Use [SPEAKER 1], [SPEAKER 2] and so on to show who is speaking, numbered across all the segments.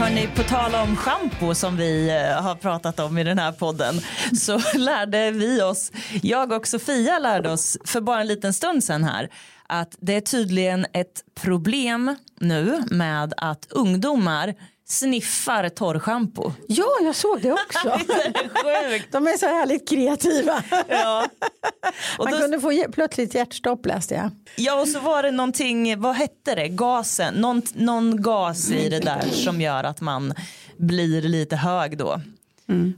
[SPEAKER 1] Hörni, på tal om schampo som vi eh, har pratat om i den här podden så lärde vi oss, jag och Sofia lärde oss för bara en liten stund sedan här att det är tydligen ett problem nu med att ungdomar sniffar torrschampo.
[SPEAKER 2] Ja, jag såg det också.
[SPEAKER 1] Sjukt.
[SPEAKER 2] De är så härligt kreativa.
[SPEAKER 1] Ja. Och
[SPEAKER 2] Man
[SPEAKER 1] då,
[SPEAKER 2] kunde få plötsligt hjärtstopp läste jag.
[SPEAKER 1] ja, och så var det någonting, vad hette det, gasen, någon, någon gas i det där som gör att man blir lite hög då.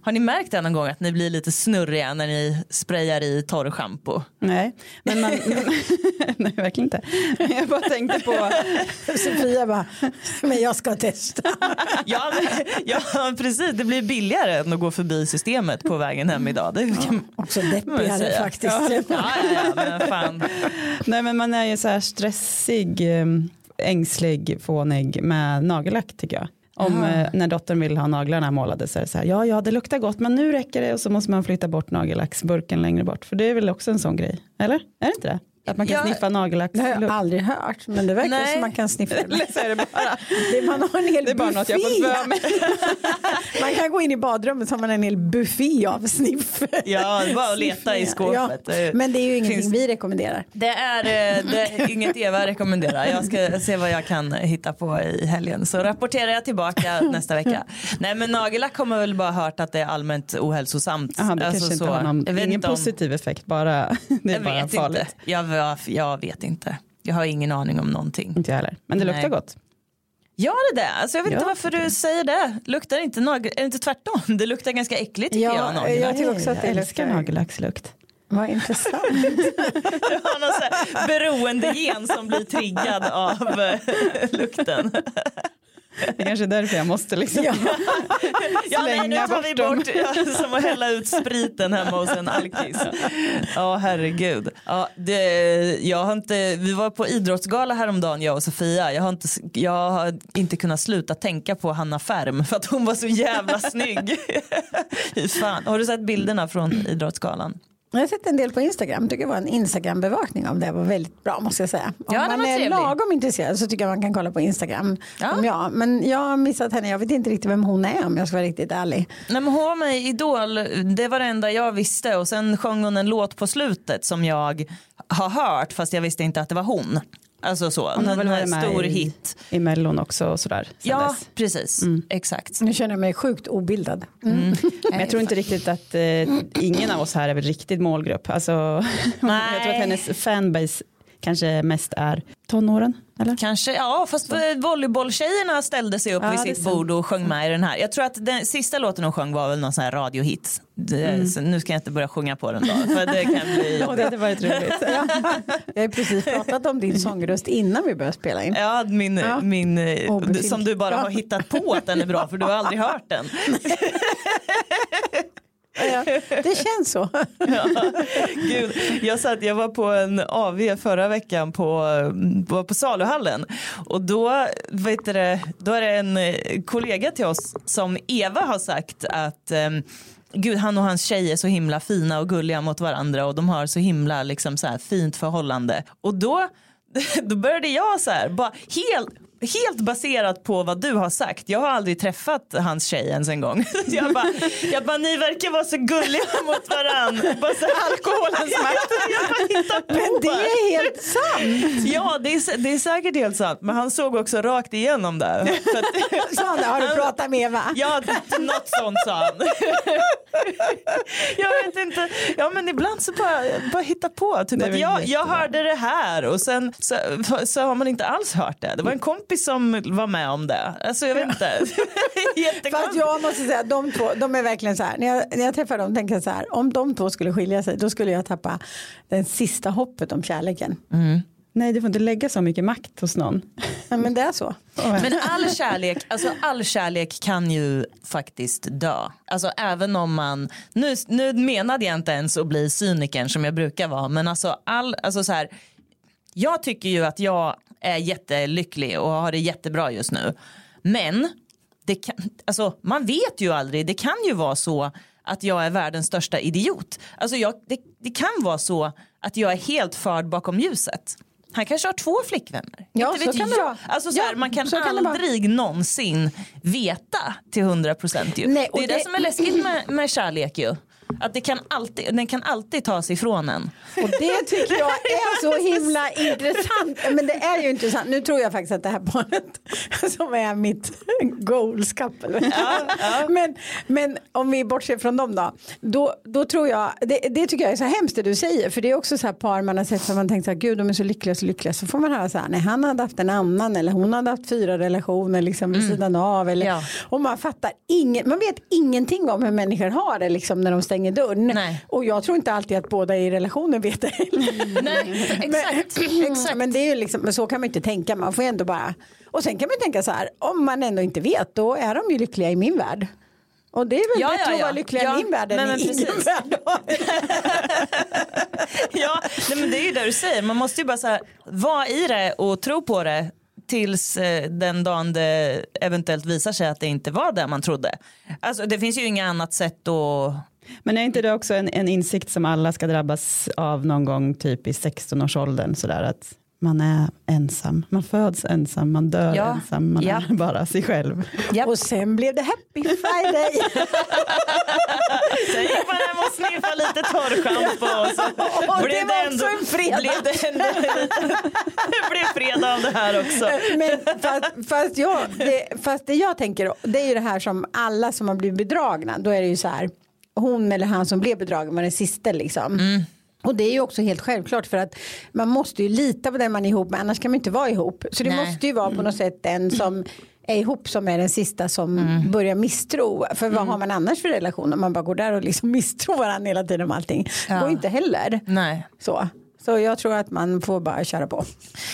[SPEAKER 1] Har ni märkt det någon gång att ni blir lite snurriga när ni sprayar i torrschampo?
[SPEAKER 3] Nej, men man, nej verkligen inte. Jag bara tänkte på,
[SPEAKER 2] Sofia bara, men jag ska testa.
[SPEAKER 1] Ja, men, ja precis, det blir billigare än att gå förbi systemet på vägen hem idag. Det kan
[SPEAKER 2] Också
[SPEAKER 1] man
[SPEAKER 2] deppigare faktiskt.
[SPEAKER 1] Ja, ja, ja, men fan.
[SPEAKER 3] nej men man är ju så här stressig, eh, ängslig, fånig med nagellack tycker jag. Om eh, när dottern vill ha naglarna målade så är det så här, ja ja det luktar gott men nu räcker det och så måste man flytta bort nagellacksburken längre bort. För det är väl också en sån grej, eller? Är det inte det? Att man kan
[SPEAKER 1] Ja.
[SPEAKER 3] sniffa
[SPEAKER 2] Det har jag aldrig hört, men det verkar
[SPEAKER 1] Nej.
[SPEAKER 2] som man kan sniffa.
[SPEAKER 3] Eller så är det bara,
[SPEAKER 2] Det- Man har en hel
[SPEAKER 3] det är bara något jag fått
[SPEAKER 2] buffé.
[SPEAKER 3] för mig.
[SPEAKER 2] Man kan gå in i badrummet så har man en hel buffé av sniff.
[SPEAKER 1] Ja, det bara att leta i skåpet.
[SPEAKER 2] Ja, men det är ju ingenting
[SPEAKER 1] Finns-
[SPEAKER 2] vi rekommenderar.
[SPEAKER 1] Det är, eh, det är inget Eva rekommenderar. Jag ska se vad jag kan hitta på i helgen. Så rapporterar jag tillbaka nästa vecka. Nej men nagellack har man väl bara hört att det är allmänt ohälsosamt.
[SPEAKER 3] Jaha, det
[SPEAKER 1] Alltså,
[SPEAKER 3] kanske inte
[SPEAKER 1] så.
[SPEAKER 3] har någon, ingen
[SPEAKER 1] om-
[SPEAKER 3] positiv effekt, bara, det är
[SPEAKER 1] Jag
[SPEAKER 3] bara farligt.
[SPEAKER 1] inte. Jag, jag, jag vet inte. Jag har ingen aning om någonting.
[SPEAKER 3] Inte jag heller, men det luktar
[SPEAKER 1] Nej.
[SPEAKER 3] gott.
[SPEAKER 1] Gör det det? Alltså jag vet inte
[SPEAKER 3] Ja.
[SPEAKER 1] varför du säger det. Luktar inte nagel... Är det inte tvärtom? Det luktar ganska äckligt tycker
[SPEAKER 2] Ja,
[SPEAKER 1] jag. nagellack.
[SPEAKER 2] jag tycker också att det
[SPEAKER 3] Jag älskar
[SPEAKER 2] luktar-
[SPEAKER 3] nagellackslukt.
[SPEAKER 2] Vad intressant.
[SPEAKER 1] Du har någon beroendegen som blir triggad av eh, lukten.
[SPEAKER 3] Det är kanske är därför jag måste liksom.
[SPEAKER 1] Ja, nej, nu
[SPEAKER 3] Slänga
[SPEAKER 1] tar vi
[SPEAKER 3] bort dem.
[SPEAKER 1] bort ja, som att hälla ut spriten hemma hos en alkis. Ja, herregud. Ja, det, jag har inte, vi var på idrottsgala häromdagen, jag och Sofia. Jag har inte, jag har inte kunnat sluta tänka på Hanna Färm för att hon var så jävla snygg. Fan. Har du sett bilderna från idrottsgalan?
[SPEAKER 2] Jag har sett en del på Instagram, tycker det var en Instagram-bevakning av det var väldigt bra måste jag säga. Om
[SPEAKER 1] Ja,
[SPEAKER 2] man är
[SPEAKER 1] trevlig.
[SPEAKER 2] lagom intresserad så tycker jag man kan kolla på Instagram.
[SPEAKER 1] Ja.
[SPEAKER 2] Om jag, men jag har missat henne, jag vet inte riktigt vem hon är om jag ska vara riktigt ärlig.
[SPEAKER 1] Nej, men hon var med i Idol, det var det enda jag visste och sen sjöng hon en låt på slutet som jag har hört fast jag visste inte att det var hon. Alltså så,
[SPEAKER 3] Hon har väl
[SPEAKER 1] en
[SPEAKER 3] varit med
[SPEAKER 1] stor
[SPEAKER 3] i,
[SPEAKER 1] hit.
[SPEAKER 3] i Mellon också och sådär.
[SPEAKER 1] Ja,
[SPEAKER 3] dess.
[SPEAKER 1] precis. Exakt.
[SPEAKER 2] Nu känner jag mig sjukt obildad.
[SPEAKER 3] Men jag tror inte riktigt att eh, ingen av oss här är väl riktigt målgrupp. Alltså,
[SPEAKER 1] Nej.
[SPEAKER 3] jag tror att hennes fanbase kanske mest är tonåren. Eller?
[SPEAKER 1] Kanske, ja fast volleybolltjejerna ställde sig upp
[SPEAKER 3] Ja,
[SPEAKER 1] vid sitt bord och sjöng med i den här. Jag tror att den sista låten hon sjöng var väl någon sån här radiohit. Det,
[SPEAKER 3] Mm.
[SPEAKER 1] så nu ska jag inte börja sjunga på den då för det kan bli
[SPEAKER 3] Ja, det hade varit roligt.
[SPEAKER 2] Ja. Jag har precis pratat om din sångröst innan vi började spela in.
[SPEAKER 1] Ja, min,
[SPEAKER 2] Ja.
[SPEAKER 1] min, som du bara har hittat på att den är bra för du har aldrig hört den.
[SPEAKER 2] Ja, det känns så.
[SPEAKER 1] Ja, gud. Jag, satt, jag var på en AV förra veckan på, var på saluhallen och då, vet du, då är det en eh, kollega till oss som Eva har sagt att ehm, Gud, han och hans tjej är så himla fina och gulliga mot varandra och de har så himla liksom, så här, fint förhållande. Och då, då började jag så här, bara helt Helt baserat på vad du har sagt. Jag har aldrig träffat hans tjej ens en gång. Jag bara, jag bara ni verkar vara så gulliga mot varandra. Bara så alkoholens makt. Jag bara hittar på.
[SPEAKER 2] Men det är helt sant.
[SPEAKER 1] Ja, det är, det är säkert helt sant. Men han såg också rakt igenom det. Att,
[SPEAKER 2] Så, har du pratat med Eva?
[SPEAKER 1] Ja, något sånt sa han. Jag vet inte. Ja, men ibland så bara, bara hitta på. Typ att jag, jag hörde det här och sen så, så har man inte alls hört det. Det var en kompis som var med om det. Alltså jag vet inte.
[SPEAKER 2] För att jag måste säga, de två, de är verkligen så här, när jag, när jag träffar dem tänker jag så här, om de två skulle skilja sig då skulle jag tappa den sista hoppet om kärleken.
[SPEAKER 3] Nej, du får inte lägga så mycket makt hos någon.
[SPEAKER 2] Ja, men det är så.
[SPEAKER 1] Men all kärlek, alltså all kärlek kan ju faktiskt dö. Alltså även om man, nu, nu menade jag inte ens att bli cynikern som jag brukar vara, men alltså all, alltså så här, jag tycker ju att jag är jättelycklig och har det jättebra just nu. Men det kan, alltså, man vet ju aldrig, det kan ju vara så att jag är världens största idiot. Alltså jag, det, det kan vara så att jag är helt förd bakom ljuset. Han kanske har två flickvänner.
[SPEAKER 2] Ja, så kan.
[SPEAKER 1] Alltså, så här,
[SPEAKER 2] Ja,
[SPEAKER 1] man kan
[SPEAKER 2] så kan det vara.
[SPEAKER 1] aldrig någonsin veta till hundra procent.
[SPEAKER 2] Nej, och
[SPEAKER 1] Det är det,
[SPEAKER 2] det-
[SPEAKER 1] som är läskigt med, med kärlek ju. Att det kan alltid, den kan alltid tas ifrån en.
[SPEAKER 2] Och det tycker jag är så himla intressant. Men det är ju intressant. Nu tror jag faktiskt att det här barnet som är mitt goals couple. Men, men om vi bortser från dem då. Då, då tror jag, det, det tycker jag är så hemskt det du säger. För det är också så här par man har sett som man tänkt så här, gud de är så lyckliga, så lyckliga. Så får man höra så här, nej han hade haft en annan eller hon hade haft fyra relationer liksom vid sidan av. Eller,
[SPEAKER 1] Ja.
[SPEAKER 2] Och man fattar ingen, man vet ingenting om hur människor har det liksom när de stänger dörren.
[SPEAKER 1] Nej.
[SPEAKER 2] Och jag tror inte alltid att båda i relationen vet det.
[SPEAKER 1] Nej, exakt. exakt.
[SPEAKER 2] Men det är liksom, men så kan man inte tänka, man får ändå bara och sen kan man tänka så här, om man ändå inte vet då är de ju lyckliga i min värld. Och det är väl
[SPEAKER 1] Ja,
[SPEAKER 2] bättre
[SPEAKER 1] ja,
[SPEAKER 2] att vara
[SPEAKER 1] ja.
[SPEAKER 2] lycklig
[SPEAKER 1] Ja,
[SPEAKER 2] i min värld än
[SPEAKER 1] men- men
[SPEAKER 2] i ingen värld.
[SPEAKER 1] ja, nej, men det är ju det du säger. Man måste ju bara så här, vara i det och tro på det tills eh, den dagen det eventuellt visar sig att det inte var det man trodde. Alltså det finns ju inget annat sätt att
[SPEAKER 3] Men är inte det också en, en insikt som alla ska drabbas av någon gång typ i 16-årsåldern sådär att man är ensam, man föds ensam, man dör
[SPEAKER 1] Ja.
[SPEAKER 3] ensam, man
[SPEAKER 1] Ja.
[SPEAKER 3] är bara sig själv.
[SPEAKER 1] Japp.
[SPEAKER 2] Och sen blev det happy friday.
[SPEAKER 1] Sen gick man hem och sniffade lite torrschampo och så
[SPEAKER 2] Och
[SPEAKER 1] blev
[SPEAKER 2] det var också en fredag.
[SPEAKER 1] Blev det, ändå, det blev fredag av det här också.
[SPEAKER 2] Men fast, fast, jag, det, fast det jag tänker, det är ju det här som alla som har blivit bedragna, då är det ju så här, hon eller han som blev bedragen var den sista liksom.
[SPEAKER 1] Mm.
[SPEAKER 2] Och det är ju också helt självklart för att man måste ju lita på den man är ihop med, annars kan man inte vara ihop. Så det
[SPEAKER 1] Nej.
[SPEAKER 2] måste ju vara på något sätt den som är ihop som är den sista som
[SPEAKER 1] Mm.
[SPEAKER 2] börjar misstro. För vad har man annars för relation om man bara går där och liksom misstror varandra hela tiden om allting.
[SPEAKER 1] Ja.
[SPEAKER 2] Går inte heller.
[SPEAKER 1] Nej.
[SPEAKER 2] Så så jag tror att man får bara köra på.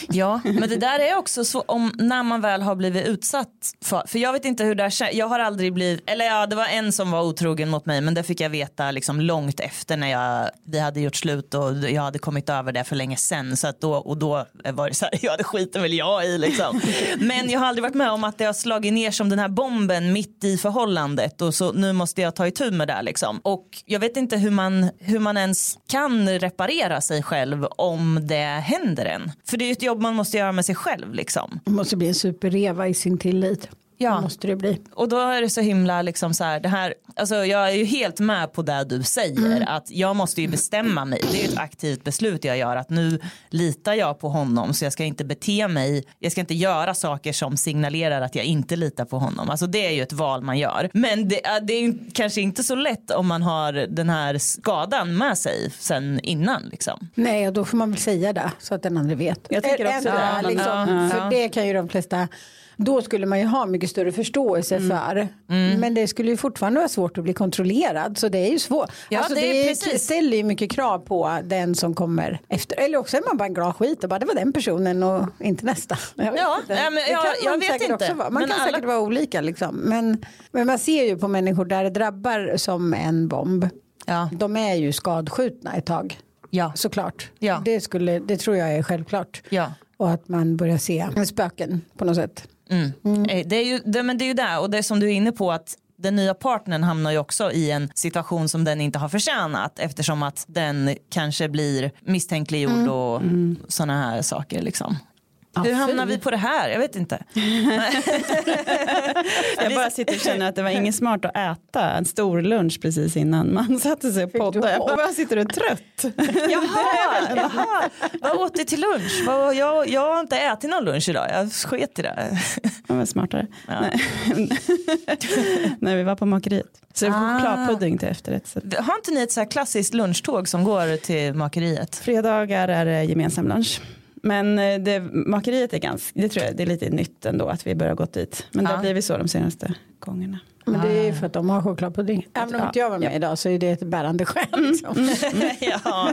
[SPEAKER 1] Ja, men det där är också så om när man väl har blivit utsatt för, för jag vet inte hur det här jag har aldrig blivit, eller ja det var en som var otrogen mot mig men det fick jag veta liksom långt efter när jag, vi hade gjort slut och jag hade kommit över det för länge sedan så att då, och då var det så här, ja det skiter väl jag i liksom. Men jag har aldrig varit med om att det har slagit ner som den här bomben mitt i förhållandet och så nu måste jag ta itu med det liksom. Och jag vet inte hur man, hur man ens kan reparera sig själv om det händer en. För det är ju ett jobb man måste göra med sig själv liksom.
[SPEAKER 2] Det måste bli en superreva i sin tillit.
[SPEAKER 1] Ja.
[SPEAKER 2] Det måste det bli.
[SPEAKER 1] Och då är det så himla liksom så här, det här, alltså jag är ju helt med på det du säger att jag måste ju bestämma mig. Det är ett aktivt beslut jag gör att nu litar jag på honom så jag ska inte bete mig, jag ska inte göra saker som signalerar att jag inte litar på honom. Alltså det är ju ett val man gör. Men det, är- det är kanske inte så lätt om man har den här skadan med sig sen innan liksom.
[SPEAKER 2] Nej, och då får man väl säga det så att den andra vet.
[SPEAKER 3] Jag tänker också det.
[SPEAKER 2] Liksom,
[SPEAKER 1] Ja,
[SPEAKER 2] För det kan ju de flesta då skulle man ju ha mycket större förståelse
[SPEAKER 1] Mm.
[SPEAKER 2] för. Men det skulle ju fortfarande vara svårt att bli kontrollerad. Så det är ju svårt.
[SPEAKER 1] Ja,
[SPEAKER 2] alltså,
[SPEAKER 1] det
[SPEAKER 2] det
[SPEAKER 1] är precis.
[SPEAKER 2] ställer ju mycket krav på den som kommer efter. Eller också är man bara en glad skit och bara det var den personen och inte nästa. Jag vet
[SPEAKER 1] Ja,
[SPEAKER 2] inte.
[SPEAKER 1] nej, men
[SPEAKER 2] det
[SPEAKER 1] jag-
[SPEAKER 2] kan
[SPEAKER 1] jag
[SPEAKER 2] man säkert
[SPEAKER 1] inte.
[SPEAKER 2] Också vara. Man
[SPEAKER 1] Men
[SPEAKER 2] kan
[SPEAKER 1] alla-
[SPEAKER 2] säkert vara olika liksom. Men, men man ser ju på människor där det drabbar som en bomb.
[SPEAKER 1] Ja.
[SPEAKER 2] De är ju skadskjutna ett tag.
[SPEAKER 1] Ja.
[SPEAKER 2] Såklart.
[SPEAKER 1] Ja.
[SPEAKER 2] Det, skulle, det tror jag är självklart.
[SPEAKER 1] Ja.
[SPEAKER 2] Och att man börjar se spöken på något sätt.
[SPEAKER 1] Eh, Det är ju det, men det är ju där och det som du är inne på att den nya partnern hamnar ju också i en situation som den inte har förtjänat eftersom att den kanske blir misstänkliggjord och sådana här saker liksom. Hur hamnar vi på det här? Jag vet inte.
[SPEAKER 3] Jag bara sitter och känner att det var inget smart att äta en stor lunch precis innan man satte sig och poddade. Jag bara sitter och är trött.
[SPEAKER 1] Jaha, jaha. vad åt du till lunch? Jag, jag har inte ätit någon lunch idag, jag sket i det.
[SPEAKER 3] Jag var smartare.
[SPEAKER 1] Ja.
[SPEAKER 3] Nej. Nej, vi var på makeriet. Så det var
[SPEAKER 1] Ah.
[SPEAKER 3] chokladpudding till efterrätt. Så
[SPEAKER 1] Har inte ni ett så här klassiskt lunchtåg som går till makeriet?
[SPEAKER 3] fredagar är det gemensam lunch. Men eh, det, makeriet är ganska, det tror jag det är lite nytt ändå att vi börjar gått dit. Men det
[SPEAKER 1] Ja.
[SPEAKER 3] har blivit så de senaste gångerna.
[SPEAKER 2] Men det är ju för att de har chokladpudding. Även om
[SPEAKER 3] Ja.
[SPEAKER 2] inte jag var med idag så är det ett bärande skäl. Liksom.
[SPEAKER 1] ja.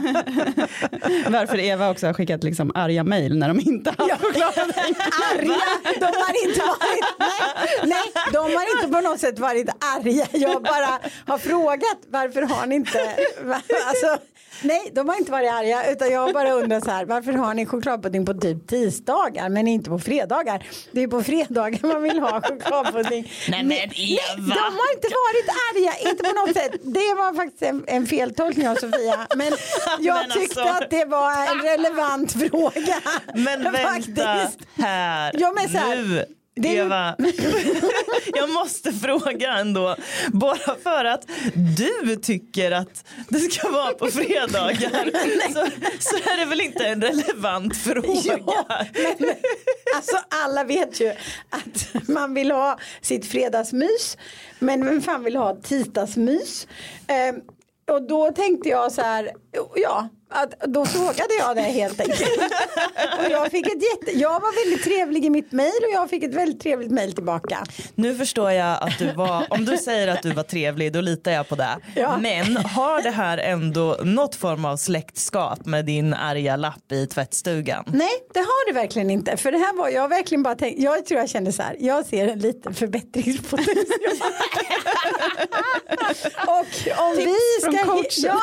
[SPEAKER 3] Varför Eva också har skickat liksom arga mejl när de inte har
[SPEAKER 2] Ja.
[SPEAKER 3] chokladpudding.
[SPEAKER 2] arga. De har inte varit, nej, nej, de har inte på något sätt varit arga. Jag bara har frågat varför har ni inte, alltså, nej de har inte varit arga utan jag bara undrat så här varför har ni chokladpudding på typ tisdagar men inte på fredagar. Det är på fredagar man vill ha chokladpudding.
[SPEAKER 1] Nej, men Eva.
[SPEAKER 2] de har inte varit arga, inte på något sätt. Det var faktiskt en, en feltolkning av Sofia men jag
[SPEAKER 1] Men
[SPEAKER 2] tyckte
[SPEAKER 1] alltså.
[SPEAKER 2] att det var en relevant fråga.
[SPEAKER 1] Men vänta
[SPEAKER 2] Faktiskt.
[SPEAKER 1] här,
[SPEAKER 2] Ja, men så här,
[SPEAKER 1] nu.
[SPEAKER 2] Det
[SPEAKER 1] Eva, jag måste fråga ändå, bara för att du tycker att det ska vara på fredagar så, så är det väl inte en relevant fråga?
[SPEAKER 2] Ja, men, alltså alla vet ju att man vill ha sitt fredagsmys. Men vem fan vill ha tisdagsmys? Ehm, och då tänkte jag så här, ja, att, då frågade jag det helt enkelt. och jag, fick ett jätte, jag var väldigt trevlig i mitt mejl och jag fick ett väldigt trevligt mejl tillbaka.
[SPEAKER 1] Nu förstår jag att du var, om du säger att du var trevlig då litar jag på det.
[SPEAKER 2] Ja.
[SPEAKER 1] Men har det här ändå något form av släktskap med din arga lapp i tvättstugan?
[SPEAKER 2] Nej, det har det verkligen inte. För det här var, jag verkligen bara tänkt, jag tror jag kände så här, jag ser en liten förbättringspotential. och om vi ska, ja,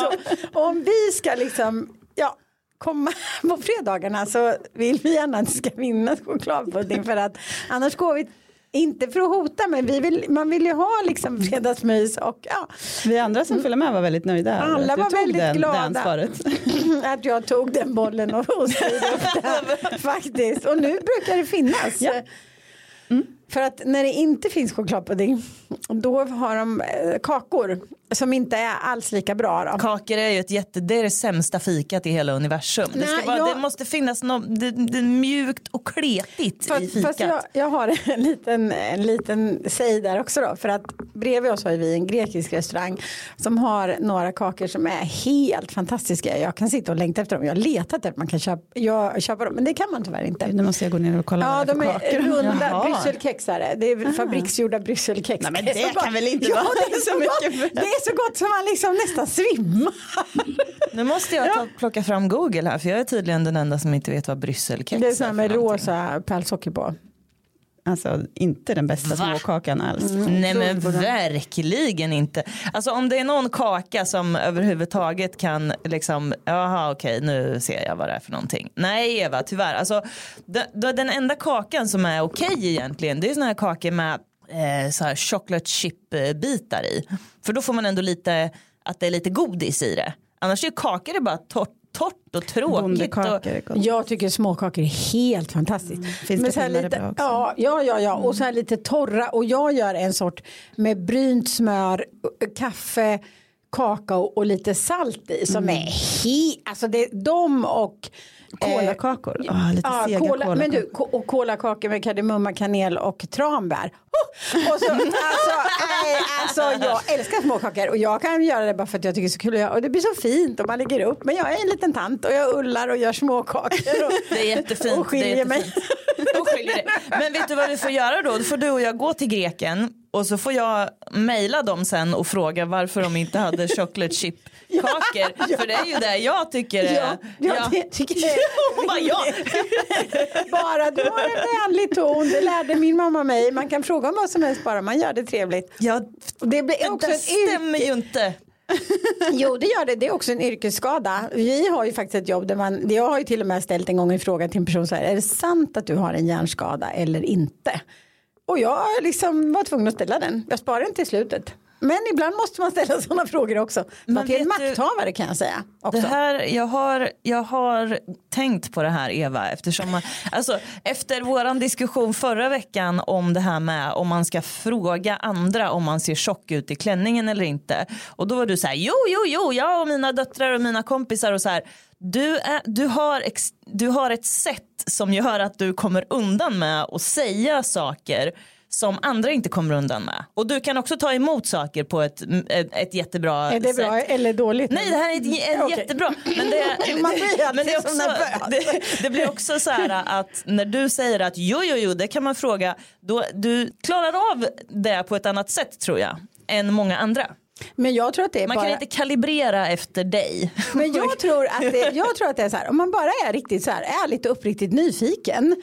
[SPEAKER 2] så, om vi ska liksom, ja, komma på fredagarna så vill vi gärna att det ska finnas chokladpudding för att annars går vi inte för att hota men vi vill, man vill ju ha liksom fredagsmys och ja,
[SPEAKER 3] Vi andra som följde med var väldigt nöjda.
[SPEAKER 2] Alla var väldigt
[SPEAKER 3] den,
[SPEAKER 2] glada.
[SPEAKER 3] Ansvaret.
[SPEAKER 2] att jag tog den bollen och, och styrde upp det faktiskt. Och nu brukar det finnas.
[SPEAKER 3] Ja.
[SPEAKER 2] För att när det inte finns chokladpudding då har de eh, kakor som inte är alls lika bra. Då.
[SPEAKER 1] Kakor är ju ett jätte, det är det sämsta fikat i hela universum. det, ska
[SPEAKER 2] Nej,
[SPEAKER 1] vara,
[SPEAKER 2] jag-
[SPEAKER 1] det måste finnas något det, det är mjukt och kletigt i
[SPEAKER 2] Fast,
[SPEAKER 1] fikat.
[SPEAKER 2] fast jag, jag har en liten, en liten säg där också då. För att bredvid oss har vi en grekisk restaurang som har några kakor som är helt fantastiska. Jag kan sitta och längta efter dem. Jag har letat efter att man kan köpa, jag, köpa dem men det kan man tyvärr inte.
[SPEAKER 3] Nu måste jag gå ner och kolla
[SPEAKER 2] Ja,
[SPEAKER 3] vad det
[SPEAKER 2] de
[SPEAKER 3] är för
[SPEAKER 2] är
[SPEAKER 3] kakor.
[SPEAKER 2] runda
[SPEAKER 3] Jaha.
[SPEAKER 2] brysselkexare. Det är fabriksgjorda brysselkex.
[SPEAKER 3] Nej, men det kan väl inte
[SPEAKER 2] ja,
[SPEAKER 3] vara
[SPEAKER 2] det är
[SPEAKER 3] så mycket
[SPEAKER 2] Det är så gott som man liksom nästan svimmar.
[SPEAKER 1] Nu måste jag ta, plocka fram Google här för jag är tydligen den enda som inte vet vad brysselkex
[SPEAKER 2] Det är så här med rosa pärlsocker på.
[SPEAKER 3] Alltså inte den bästa
[SPEAKER 1] Va?
[SPEAKER 3] småkakan alls.
[SPEAKER 1] Nej men verkligen inte. Alltså om det är någon kaka som överhuvudtaget kan liksom, jaha okej nu ser jag vad det är för någonting. Nej Eva tyvärr, alltså den, enda kakan som är okej egentligen det är såna här kakor med eh, så här chocolate chip bitar i. För då får man ändå lite, att det är lite godis i det. Annars är kakor det bara torrt, torrt och tråkigt. Och.
[SPEAKER 2] Jag tycker småkakor är helt fantastiskt.
[SPEAKER 3] Finns
[SPEAKER 2] Men
[SPEAKER 3] det
[SPEAKER 2] så här lite,
[SPEAKER 3] bra också?
[SPEAKER 2] ja, ja, ja, ja. Och så här lite torra. Och jag gör en sort med brynt smör, kaffe, kakao och lite salt i. Som är helt, alltså det är de och eh,
[SPEAKER 3] Kolakakor. Ah, lite
[SPEAKER 2] ja,
[SPEAKER 3] sega
[SPEAKER 2] kola,
[SPEAKER 3] kolakakor.
[SPEAKER 2] men du, och kolakakor med kardemumma, kanel och tranbär. Oh! Och så, alltså, nej, alltså, jag älskar småkakor och jag kan göra det bara för att jag tycker det är så kul. Och det blir så fint och man lägger upp. Men jag är en liten tant och jag ullar och gör småkakor. Och,
[SPEAKER 1] Det är jättefint.
[SPEAKER 2] Och skiljer mig.
[SPEAKER 1] Och skiljer. Men vet du vad vi får göra då? Då får du och jag gå till greken och så får jag mejla dem sen och fråga varför de inte hade chocolate chip kakor. För det är ju det jag tycker är...
[SPEAKER 2] Ja, ja, det tycker jag.
[SPEAKER 1] Hon bara ja.
[SPEAKER 2] Bara du har en vänlig ton, det lärde min mamma mig. Man kan fråga om vad som helst bara man gör det trevligt.
[SPEAKER 1] ja
[SPEAKER 2] det blir
[SPEAKER 1] det
[SPEAKER 2] också yrke.
[SPEAKER 1] stämmer ju inte.
[SPEAKER 2] Jo det gör det, det är också en yrkesskada. Vi har ju faktiskt ett jobb där man, jag har ju till och med ställt en gång en fråga till en person så här, är det sant att du har en hjärnskada eller inte? Och jag liksom var tvungen att ställa den, jag sparade den till slutet. Men ibland måste man ställa sådana frågor också. Man till en makthavare kan jag säga. Också.
[SPEAKER 1] Det här, jag, har, jag har tänkt på det här Eva eftersom man, alltså, efter våran diskussion förra veckan om det här med om man ska fråga andra om man ser tjock ut i klänningen eller inte. Och då var du så här jo jo jo jag och mina döttrar och mina kompisar och så här. Du, är, du, har ex, du har ett sätt som gör att du kommer undan med att säga saker som andra inte kommer undan med. Och du kan också ta emot saker på ett, ett, ett jättebra
[SPEAKER 2] Är det bra
[SPEAKER 1] sätt.
[SPEAKER 2] eller dåligt?
[SPEAKER 1] Nej det här är ett, ett
[SPEAKER 2] Okej.
[SPEAKER 1] jättebra. Men det,
[SPEAKER 2] Man blir
[SPEAKER 1] men det, är
[SPEAKER 2] så
[SPEAKER 1] också, det, det blir också så här att när du säger att jo jo jo det kan man fråga. Då, du klarar av det på ett annat sätt tror jag. Än många andra.
[SPEAKER 2] Men jag tror att det är
[SPEAKER 1] Man
[SPEAKER 2] bara...
[SPEAKER 1] kan inte kalibrera efter dig.
[SPEAKER 2] Men jag tror, att det, jag tror att det är så här, om man bara är riktigt så här ärligt och uppriktigt nyfiken.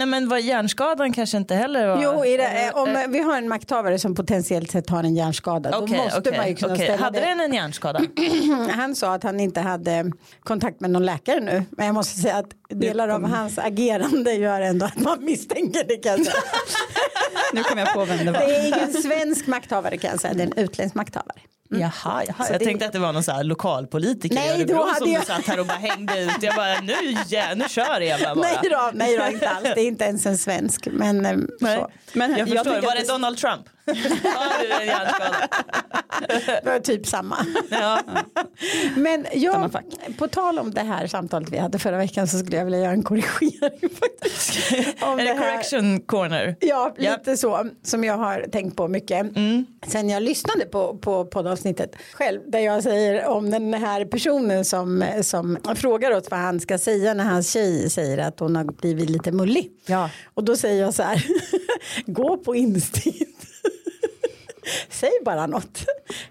[SPEAKER 1] Nej men vad hjärnskadan kanske inte heller var.
[SPEAKER 2] Jo, det, eh, om vi har en makthavare som potentiellt sett har en hjärnskada,
[SPEAKER 1] Okej,
[SPEAKER 2] då måste
[SPEAKER 1] okej,
[SPEAKER 2] man ju kunna
[SPEAKER 1] okej.
[SPEAKER 2] ställa
[SPEAKER 1] Hade
[SPEAKER 2] det.
[SPEAKER 1] den en hjärnskada?
[SPEAKER 2] Han sa att han inte hade kontakt med någon läkare nu, men jag måste säga att delar av hans agerande gör ändå att man misstänker det kan jag säga.
[SPEAKER 3] Nu kommer jag på vem det var.
[SPEAKER 2] Det är ingen svensk makthavare kan jag säga, det är en utländsk makthavare.
[SPEAKER 1] Jaha, jaha.
[SPEAKER 2] Så
[SPEAKER 1] jag
[SPEAKER 2] det-
[SPEAKER 1] tänkte att det var någon så här lokalpolitiker
[SPEAKER 2] Nej,
[SPEAKER 1] i Örebro
[SPEAKER 2] hade
[SPEAKER 1] som
[SPEAKER 2] jag-
[SPEAKER 1] satt här och bara hängde ut. Jag bara, nu, ja, nu kör Eva bara.
[SPEAKER 2] Nej då, nej då, inte alls, det är inte ens en svensk. Men, eh,
[SPEAKER 1] Nej.
[SPEAKER 2] Så.
[SPEAKER 3] Men
[SPEAKER 1] jag
[SPEAKER 3] jag
[SPEAKER 1] förstår,
[SPEAKER 3] tycker
[SPEAKER 1] var det- Donald Trump? Har du en hjärnskada?
[SPEAKER 2] Det var typ samma.
[SPEAKER 1] Ja.
[SPEAKER 2] Men jag,
[SPEAKER 3] Samma
[SPEAKER 2] på tal om det här samtalet vi hade förra veckan så skulle jag vilja göra en korrigering. faktiskt. Om
[SPEAKER 1] Är det
[SPEAKER 2] här-
[SPEAKER 1] correction corner?
[SPEAKER 2] Ja,
[SPEAKER 1] Ja.
[SPEAKER 2] lite så som jag har tänkt på mycket. Sen jag lyssnade på, på poddavsnittet själv där jag säger om den här personen som, som frågar oss vad han ska säga när hans tjej säger att hon har blivit lite mullig.
[SPEAKER 1] Ja.
[SPEAKER 2] Och då säger jag så här, gå på instinkt. Säg bara något.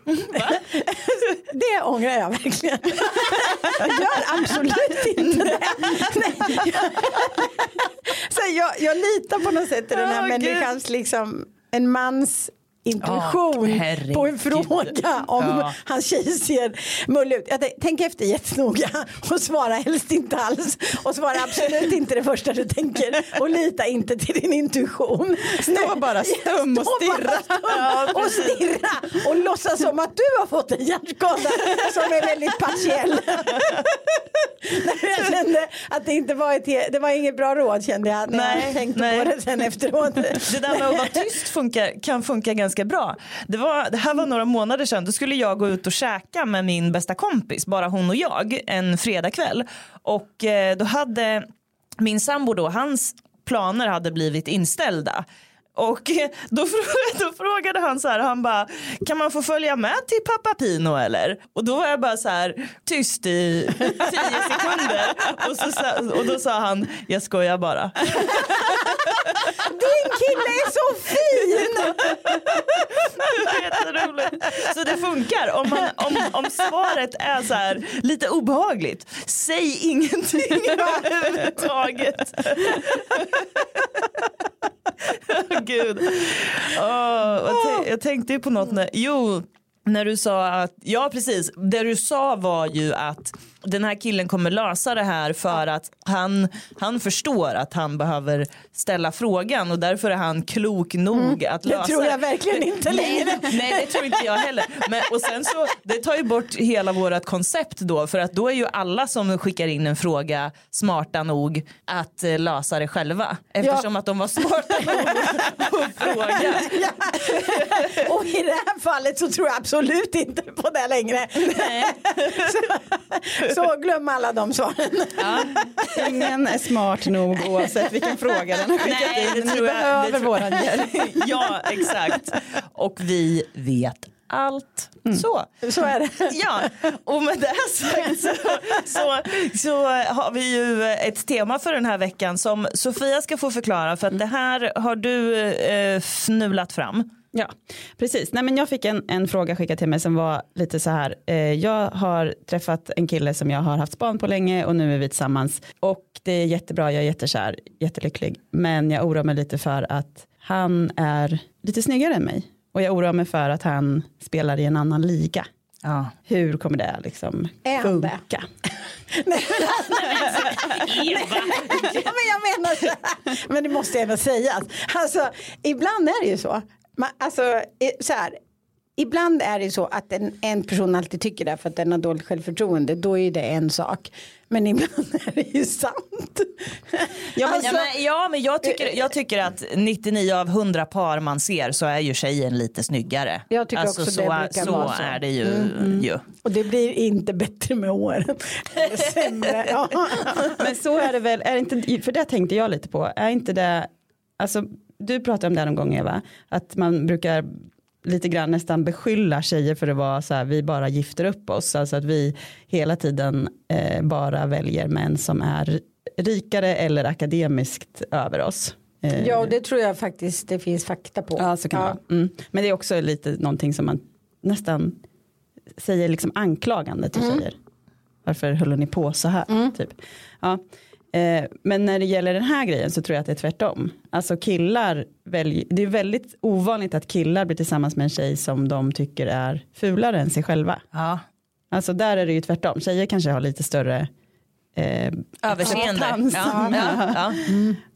[SPEAKER 2] Det ångrar jag verkligen. Jag gör absolut inte det. Nej, så jag, jag litar på något sätt i den här
[SPEAKER 1] Åh,
[SPEAKER 2] människans, liksom, en mans intuition
[SPEAKER 1] herregud.
[SPEAKER 2] på en fråga om
[SPEAKER 1] Ja.
[SPEAKER 2] hans tjej ser mullig ut. Jag tänk- efter jättenoga och svara helst inte alls och svara absolut inte det första du tänker och lita inte till din intuition.
[SPEAKER 3] Stå bara stum och stirra.
[SPEAKER 2] stum och stirra och låtsas som att du har fått en hjärnskada som är väldigt partiell. jag kände att det inte var ett, det var inget bra råd kände jag när
[SPEAKER 1] Nej,
[SPEAKER 2] jag tänkte
[SPEAKER 1] nej.
[SPEAKER 2] på det sen efteråt.
[SPEAKER 1] Det där med att vara tyst funkar, kan funka ganska bra. Det, var, det här var några månader sedan. Då skulle jag gå ut och käka med min bästa kompis, bara hon och jag, en fredagkväll. Och eh, då hade min sambo då, hans planer hade blivit inställda. Och då, då frågade han så här, han bara, kan man få följa med till pappa Pino eller? Och då var jag bara så här tyst i tio sekunder. Och, så, och då sa han, jag skojar bara.
[SPEAKER 2] Din kille är så fin!
[SPEAKER 1] Jätteroligt. Så det funkar om, man, om, om svaret är så här lite obehagligt. Säg ingenting överhuvudtaget. Åh, Gud. Åh, vad tän- jag tänkte ju på något när, jo, när du sa att, ja precis, det du sa var ju att den här killen kommer lösa det här för att han, han förstår att han behöver ställa frågan och därför är han klok nog att
[SPEAKER 2] Mm. Det
[SPEAKER 1] lösa
[SPEAKER 2] tror jag verkligen inte längre.
[SPEAKER 1] Nej, nej det tror inte jag heller. Men, och sen så, det tar ju bort hela vårt koncept då för att då är ju alla som skickar in en fråga smarta nog att eh, lösa det själva. Eftersom att de var smarta nog att fråga.
[SPEAKER 2] Och i det här fallet så tror jag absolut inte på det längre. Så, så glöm alla de svaren.
[SPEAKER 3] Ingen är smart nog oavsett vilken fråga den har skickat
[SPEAKER 1] Nej, det
[SPEAKER 3] in. Ni
[SPEAKER 1] tror jag-
[SPEAKER 3] behöver våran hjälp.
[SPEAKER 1] Ja exakt. Och vi vet allt. Så.
[SPEAKER 2] Så är det.
[SPEAKER 1] Ja, och med det sagt så, så, så har vi ju ett tema för den här veckan som Sofia ska få förklara för att det här har du eh, fnulat fram.
[SPEAKER 3] Ja, precis. Nej, men jag fick en, en fråga skickad till mig som var lite så här. Eh, jag har träffat en kille som jag har haft span på länge och nu är vi tillsammans. Och det är jättebra, jag är jättekär, jättelycklig. Men jag oroar mig lite för att han är lite snyggare än mig. Och jag oroar mig för att han spelar i en annan liga.
[SPEAKER 1] Ja.
[SPEAKER 3] Hur kommer det liksom
[SPEAKER 2] Är han det?
[SPEAKER 3] funka?
[SPEAKER 2] Ja, men jag menar så här. Men det måste ändå sägas. Alltså, ibland är det ju så. Man, alltså, så här. Ibland är det så att en, en person alltid tycker det för att den har dåligt självförtroende. Då är det en sak. Men ibland är det ju sant.
[SPEAKER 1] Ja, men,
[SPEAKER 2] Alltså,
[SPEAKER 1] ja, men, ja, men jag, tycker, jag tycker att 99 av 100 par man ser så är ju tjejen lite snyggare.
[SPEAKER 2] Jag tycker
[SPEAKER 1] alltså,
[SPEAKER 2] också
[SPEAKER 1] så,
[SPEAKER 2] det brukar
[SPEAKER 1] så
[SPEAKER 2] vara så.
[SPEAKER 1] är det ju. ju.
[SPEAKER 2] Och det blir inte bättre med åren. Ja.
[SPEAKER 3] Men så är det väl, är inte, för det tänkte jag lite på, är inte det, alltså du pratade om det någon gång Eva, att man brukar lite grann nästan beskylla tjejer för att vara så här, vi bara gifter upp oss, alltså att vi hela tiden eh, bara väljer män som är rikare eller akademiskt över oss. Eh,
[SPEAKER 2] Ja, och det tror jag faktiskt det finns fakta på.
[SPEAKER 3] Ja, så kan det vara. Mm. Men det är också lite någonting som man nästan säger liksom anklagande till tjejer. Varför håller ni på så här? Typ. Ja. Eh, men när det gäller den här grejen så tror jag att det är tvärtom. Alltså killar väljer, det är väldigt ovanligt att killar blir tillsammans med en tjej som de tycker är fulare än sig själva.
[SPEAKER 1] Ja.
[SPEAKER 3] Alltså där är det ju tvärtom. Tjejer kanske har lite större eh,
[SPEAKER 1] Överseende. Ja. Ja. Ja.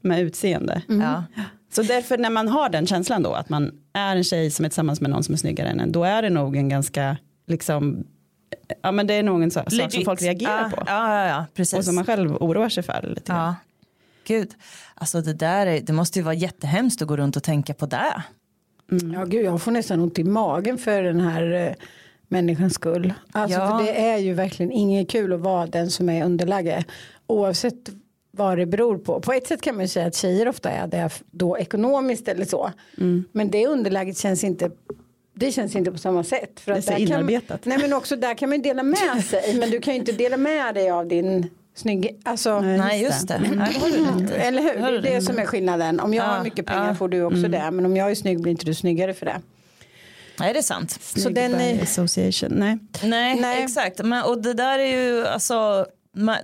[SPEAKER 3] med utseende.
[SPEAKER 1] Ja.
[SPEAKER 3] Så därför när man har den känslan då att man är en tjej som är tillsammans med någon som är snyggare än en då är det nog en ganska liksom ja men det är nog en sak sak som
[SPEAKER 1] Legit.
[SPEAKER 3] folk reagerar
[SPEAKER 1] ja,
[SPEAKER 3] på
[SPEAKER 1] Ja, ja, ja, precis.
[SPEAKER 3] och som man själv oroar sig för lite grann.
[SPEAKER 1] ja. Gud, alltså det där är, det måste ju vara jättehemskt att gå runt och tänka på det.
[SPEAKER 2] Ja, gud, jag får nästan ont i magen för den här eh, människans skull. Alltså,
[SPEAKER 1] Ja.
[SPEAKER 2] för det är ju verkligen inget kul att vara den som är underläge. Oavsett vad det beror på. På ett sätt kan man ju säga att tjejer ofta är det då ekonomiskt eller så.
[SPEAKER 3] Mm.
[SPEAKER 2] Men det underläget känns inte det känns inte på samma sätt. För
[SPEAKER 3] Det är
[SPEAKER 2] att
[SPEAKER 3] så
[SPEAKER 2] där kan,
[SPEAKER 3] inarbetat.
[SPEAKER 2] nej men också där kan man ju dela med sig. Men du kan ju inte dela med dig av din snygg, alltså.
[SPEAKER 3] Nej, just
[SPEAKER 1] just
[SPEAKER 3] det.
[SPEAKER 1] det. I.
[SPEAKER 2] Eller hur? Det är det som är skillnaden. Om jag
[SPEAKER 1] Ja,
[SPEAKER 2] har mycket pengar
[SPEAKER 1] ja.
[SPEAKER 2] får du också
[SPEAKER 3] Mm.
[SPEAKER 2] det. Men om jag är snygg blir inte du snyggare för det.
[SPEAKER 1] Nej, det är sant.
[SPEAKER 2] Så den
[SPEAKER 3] Snygg
[SPEAKER 2] är-
[SPEAKER 3] association. Nej.
[SPEAKER 1] Nej,
[SPEAKER 2] Nej.
[SPEAKER 1] exakt. Men, och det där är ju, alltså,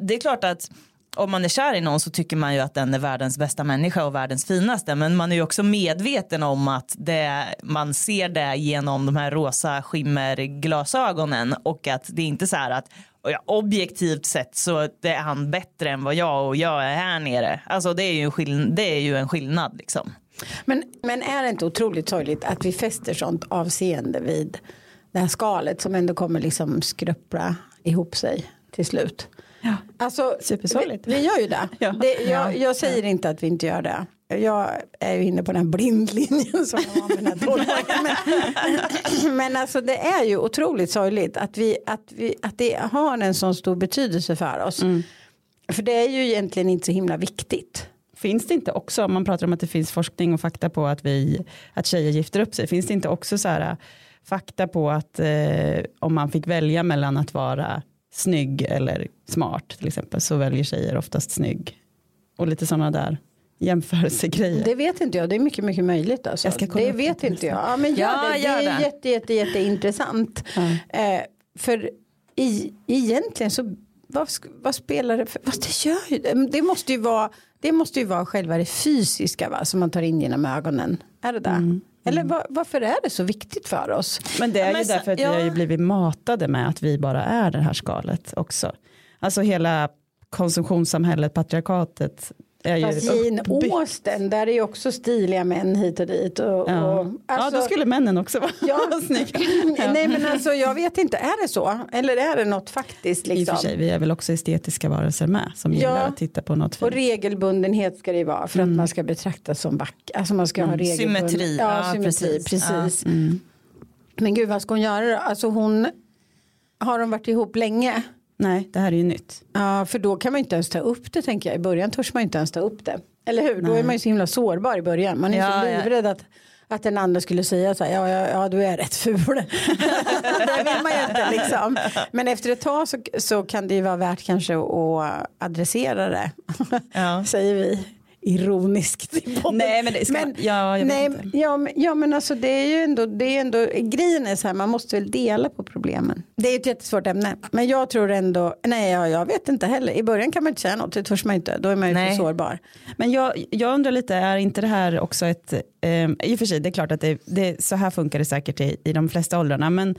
[SPEAKER 1] det är klart att om man är kär i någon så tycker man ju att den är världens bästa människa och världens finaste. Men man är ju också medveten om att det, man ser det genom de här rosa skimmerglasögonen och att det är inte så här att och ja, objektivt sett så är han bättre än vad jag och jag är här nere. Alltså det är ju, skill- det är ju en skillnad liksom.
[SPEAKER 2] Men, men är det inte otroligt sorgligt att vi fäster sånt avseende vid det här skalet som ändå kommer liksom skröpla ihop sig till slut?
[SPEAKER 3] Ja.
[SPEAKER 2] Alltså,
[SPEAKER 3] Supersorgligt.
[SPEAKER 2] Vi, vi gör ju det.
[SPEAKER 3] Ja.
[SPEAKER 2] det jag, jag säger inte att vi inte gör det. Jag är ju inne på den blindlinjen som jag var med den här. Men, men alltså det är ju otroligt sorgligt att, vi, att, vi, att det har en sån stor betydelse för oss. För det är ju egentligen inte så himla viktigt.
[SPEAKER 3] Finns det inte också, om man pratar om att det finns forskning och fakta på att, vi, att tjejer gifter upp sig, finns det inte också så här, fakta på att eh, om man fick välja mellan att vara snygg eller smart till exempel så väljer tjejer oftast snygg. Och lite sådana där jämförelsegrejer.
[SPEAKER 2] Det vet inte jag, det är mycket, mycket möjligt. Alltså. Det vet inte jag. Ja, men gör
[SPEAKER 1] Ja,
[SPEAKER 2] det.
[SPEAKER 1] gör
[SPEAKER 2] det är
[SPEAKER 1] det.
[SPEAKER 2] jätte, jätte, jätteintressant. Eh, för i, egentligen så vad, vad spelar det för, vad det gör ju det. Måste ju vara, det måste ju vara själva det fysiska va, som man tar in genom ögonen. Är det där? Eller va, varför är det så viktigt för oss?
[SPEAKER 3] Men det är
[SPEAKER 1] Ja, men
[SPEAKER 3] ju därför att
[SPEAKER 1] ja.
[SPEAKER 3] vi har ju blivit matade med att vi bara är det här skalet också. Alltså hela konsumtionssamhället, patriarkatet
[SPEAKER 2] Austen, där är ju också stiliga män hit och dit. Och,
[SPEAKER 3] Ja.
[SPEAKER 2] och,
[SPEAKER 3] ja,
[SPEAKER 2] alltså-
[SPEAKER 3] då skulle männen också vara
[SPEAKER 2] Ja.
[SPEAKER 3] snygga.
[SPEAKER 2] Nej men alltså jag vet inte, är det så? Eller är det något faktiskt
[SPEAKER 3] I och
[SPEAKER 2] liksom?
[SPEAKER 3] för sig, vi är väl också estetiska varelser med som
[SPEAKER 2] Ja.
[SPEAKER 3] gillar att titta på något
[SPEAKER 2] Och
[SPEAKER 3] fint.
[SPEAKER 2] regelbundenhet ska det ju vara för att man ska betraktas som vacker. Alltså man ska ha regelbunden.
[SPEAKER 1] Mm. Symmetri,
[SPEAKER 2] Ja,
[SPEAKER 1] ja,
[SPEAKER 2] symmetri, precis.
[SPEAKER 1] precis.
[SPEAKER 2] Men gud vad ska hon göra då? Alltså hon har de varit ihop länge?
[SPEAKER 3] Nej, det här är ju nytt.
[SPEAKER 2] Ja, för då kan man inte ens ta upp det tänker jag. I början törs man inte ens ta upp det. Eller hur? Då är man ju så himla sårbar i början. Man är
[SPEAKER 1] Ja,
[SPEAKER 2] så
[SPEAKER 1] ja.
[SPEAKER 2] livrädd att, att den andra skulle säga så här, ja, ja, ja du är rätt ful. det vill man ju inte liksom. Men efter ett tag så, så kan det ju vara värt kanske att adressera det.
[SPEAKER 1] Ja.
[SPEAKER 2] Säger vi ironiskt i podden.
[SPEAKER 3] Nej, men det ska- ja, jag vet
[SPEAKER 2] nej,
[SPEAKER 3] inte.
[SPEAKER 2] Ja, men, ja men alltså det är ju ändå, det är ändå, grejen är så här, man måste väl dela på problemen. Det är ett jättesvårt ämne, men jag tror ändå, nej ja, jag vet inte heller, i början kan man inte säga något, det törs man inte, då är man ju
[SPEAKER 1] Nej.
[SPEAKER 2] för sårbar.
[SPEAKER 3] Men jag, jag undrar lite, är inte det här också ett, eh, i och för sig det är klart att det, det, så här funkar det säkert i, i de flesta åldrarna, men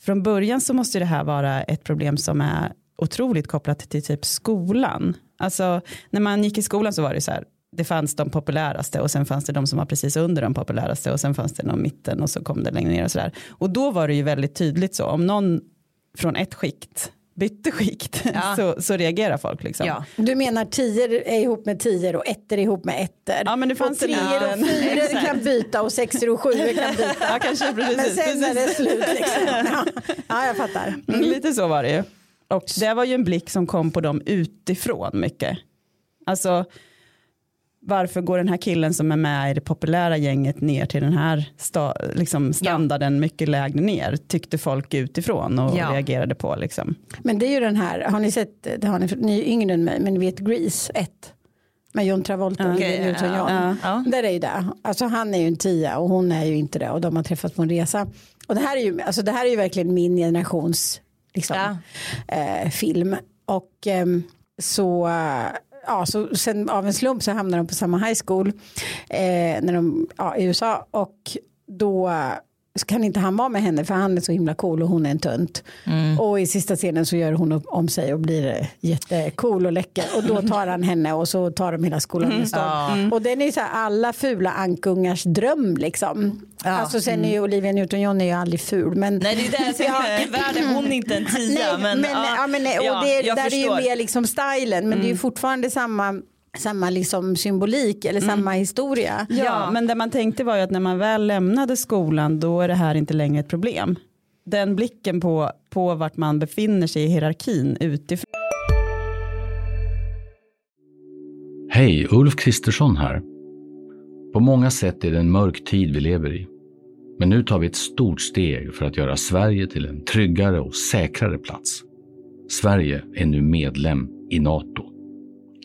[SPEAKER 3] från början så måste det här vara ett problem som är otroligt kopplat till typ skolan. Alltså när man gick i skolan så var det så här, det fanns de populäraste och sen fanns det de som var precis under de populäraste och sen fanns det någon mitten och så kom det längre ner och sådär. Och då var det ju väldigt tydligt så, om någon från ett skikt bytte skikt
[SPEAKER 1] Ja.
[SPEAKER 3] så, så reagerar folk liksom.
[SPEAKER 1] Ja.
[SPEAKER 2] Du menar tior är ihop med tior och ettor ihop med ettor.
[SPEAKER 3] Ja, men det fanns
[SPEAKER 2] och
[SPEAKER 3] en
[SPEAKER 2] treor och fyror
[SPEAKER 1] Exakt.
[SPEAKER 2] kan byta och sexor och sjuor kan byta.
[SPEAKER 3] Ja, kanske precis.
[SPEAKER 2] Men sen är det
[SPEAKER 3] precis.
[SPEAKER 2] slut liksom. Ja, ja jag fattar.
[SPEAKER 3] Mm, lite så var det ju. Och det var ju en blick som kom på dem utifrån mycket. Alltså, varför går den här killen som är med i det populära gänget ner till den här sta, liksom standarden mycket lägre ner tyckte folk utifrån och
[SPEAKER 1] Ja.
[SPEAKER 3] reagerade på liksom.
[SPEAKER 2] Men det är ju den här, har ni sett, det har ni, ni är yngre än mig, men ni vet Grease 1. Med John Travolta och
[SPEAKER 1] Okej,
[SPEAKER 2] Olivia Newton-John.
[SPEAKER 1] ja, ja.
[SPEAKER 2] Där är ju det. Alltså han är ju en tia och hon är ju inte det och de har träffats på en resa. Och det här är ju, alltså det här är ju verkligen min generations liksom,
[SPEAKER 1] Ja.
[SPEAKER 2] eh, film. Och ehm, så, eh, ja, så sen av en slump så hamnar de på samma high school eh, när de, ja, i USA. Och då så kan inte han vara med henne för han är så himla cool och hon är en tunt. Och i sista scenen så gör hon upp om sig och blir eh, jättecool och läcker. Och då tar han henne och så tar de hela skolan med storm. Och den är så här alla fula ankungars dröm liksom. Alltså sen är ju Olivia Newton-John är ju aldrig ful. Men,
[SPEAKER 1] Nej det är det jag säger, världen hon är inte en tia.
[SPEAKER 2] Nej,
[SPEAKER 1] men,
[SPEAKER 2] men, ja, men, och
[SPEAKER 1] ja,
[SPEAKER 2] det,
[SPEAKER 1] jag
[SPEAKER 2] där är ju
[SPEAKER 1] förstår.
[SPEAKER 2] mer liksom stilen men det är ju fortfarande samma, samma liksom symbolik eller samma historia.
[SPEAKER 3] Ja, men det man tänkte var ju att när man väl lämnade skolan då är det här inte längre ett problem. Den blicken på, på vart man befinner sig i hierarkin utifrån.
[SPEAKER 4] Hej, Ulf Kristersson här. På många sätt är det en mörk tid vi lever i. Men nu tar vi ett stort steg för att göra Sverige till en tryggare och säkrare plats. Sverige är nu medlem i NATO.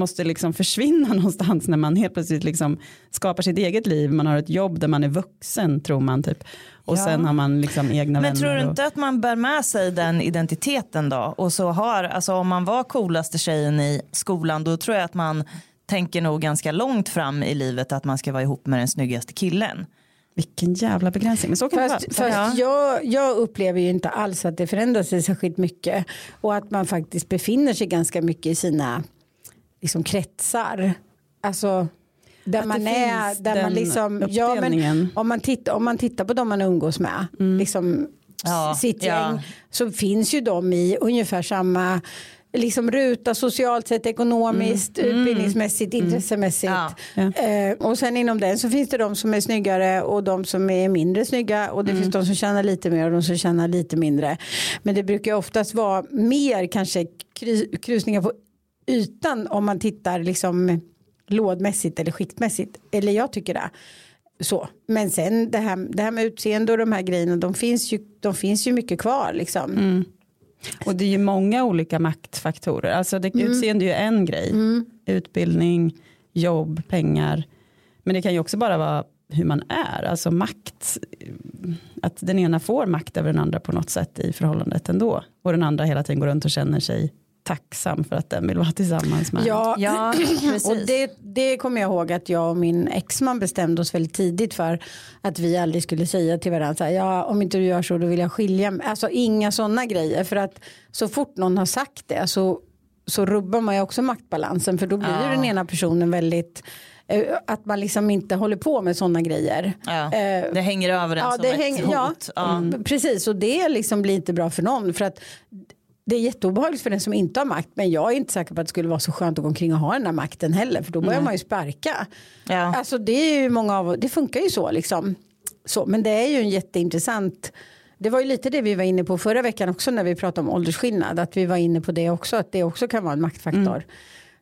[SPEAKER 3] Måste liksom försvinna någonstans när man helt plötsligt liksom skapar sitt eget liv. Man har ett jobb där man är vuxen tror man typ. Och
[SPEAKER 1] Ja.
[SPEAKER 3] sen har man liksom egna
[SPEAKER 1] Men
[SPEAKER 3] vänner.
[SPEAKER 1] tror du
[SPEAKER 3] och-
[SPEAKER 1] inte att man bär med sig den identiteten då? Och så har, alltså om man var coolaste tjejen i skolan då tror jag att man tänker nog ganska långt fram i livet att man ska vara ihop med den snyggaste killen.
[SPEAKER 3] Vilken jävla begränsning. Men så kan
[SPEAKER 2] Fast,
[SPEAKER 3] det vara.
[SPEAKER 2] fast jag, jag upplever ju inte alls att det förändrar sig särskilt mycket och att man faktiskt befinner sig ganska mycket i sina liksom, kretsar. Alltså där
[SPEAKER 3] Att
[SPEAKER 2] man är, där man liksom, ja men om man, tittar, om man tittar på de man umgås med, liksom
[SPEAKER 1] Ja,
[SPEAKER 2] sitt
[SPEAKER 1] ja.
[SPEAKER 2] gäng, så finns ju de i ungefär samma liksom ruta socialt sett, ekonomiskt, utbildningsmässigt, intressemässigt.
[SPEAKER 1] Ja.
[SPEAKER 2] Eh, och sen inom den så finns det de som är snyggare och de som är mindre snygga och det finns de som tjänar lite mer och de som tjänar lite mindre. Men det brukar oftast vara mer kanske krusningar på ytan om man tittar liksom lådmässigt eller skiktmässigt. Eller jag tycker det. Så. Men sen det här, det här med utseende och de här grejerna de finns ju, de finns ju mycket kvar liksom.
[SPEAKER 3] Och det är ju många olika maktfaktorer. Alltså det,
[SPEAKER 2] Mm.
[SPEAKER 3] utseende är ju en grej. Utbildning, jobb, pengar. Men det kan ju också bara vara hur man är. Alltså makt. Att den ena får makt över den andra på något sätt i förhållandet ändå. Och den andra hela tiden går runt och känner sig tacksam för att den vill vara tillsammans med.
[SPEAKER 2] Ja,
[SPEAKER 1] Ja, precis.
[SPEAKER 2] och det, det kommer jag ihåg att jag och min exman bestämde oss väldigt tidigt för att vi aldrig skulle säga till varandra så här, ja om inte du gör så då vill jag skilja mig. Alltså inga sådana grejer för att så fort någon har sagt det så, så rubbar man ju också maktbalansen för då blir ju den ena personen väldigt eh, att man liksom inte håller på med sådana grejer.
[SPEAKER 1] Ja.
[SPEAKER 2] Eh,
[SPEAKER 1] Det hänger över en
[SPEAKER 2] Ja,
[SPEAKER 1] som
[SPEAKER 2] det
[SPEAKER 1] ett
[SPEAKER 2] hänger,
[SPEAKER 1] hot.
[SPEAKER 2] ja,
[SPEAKER 1] Ja.
[SPEAKER 2] precis och det liksom blir inte bra för någon för att det är jätteobehagligt för den som inte har makt men jag är inte säker på att det skulle vara så skönt att gå omkring och ha den här makten heller för då börjar man ju sparka.
[SPEAKER 1] Ja.
[SPEAKER 2] Alltså det är ju många av det funkar ju så liksom. Så, men det är ju en jätteintressant det var ju lite det vi var inne på förra veckan också när vi pratade om åldersskillnad att vi var inne på det också att det också kan vara en maktfaktor.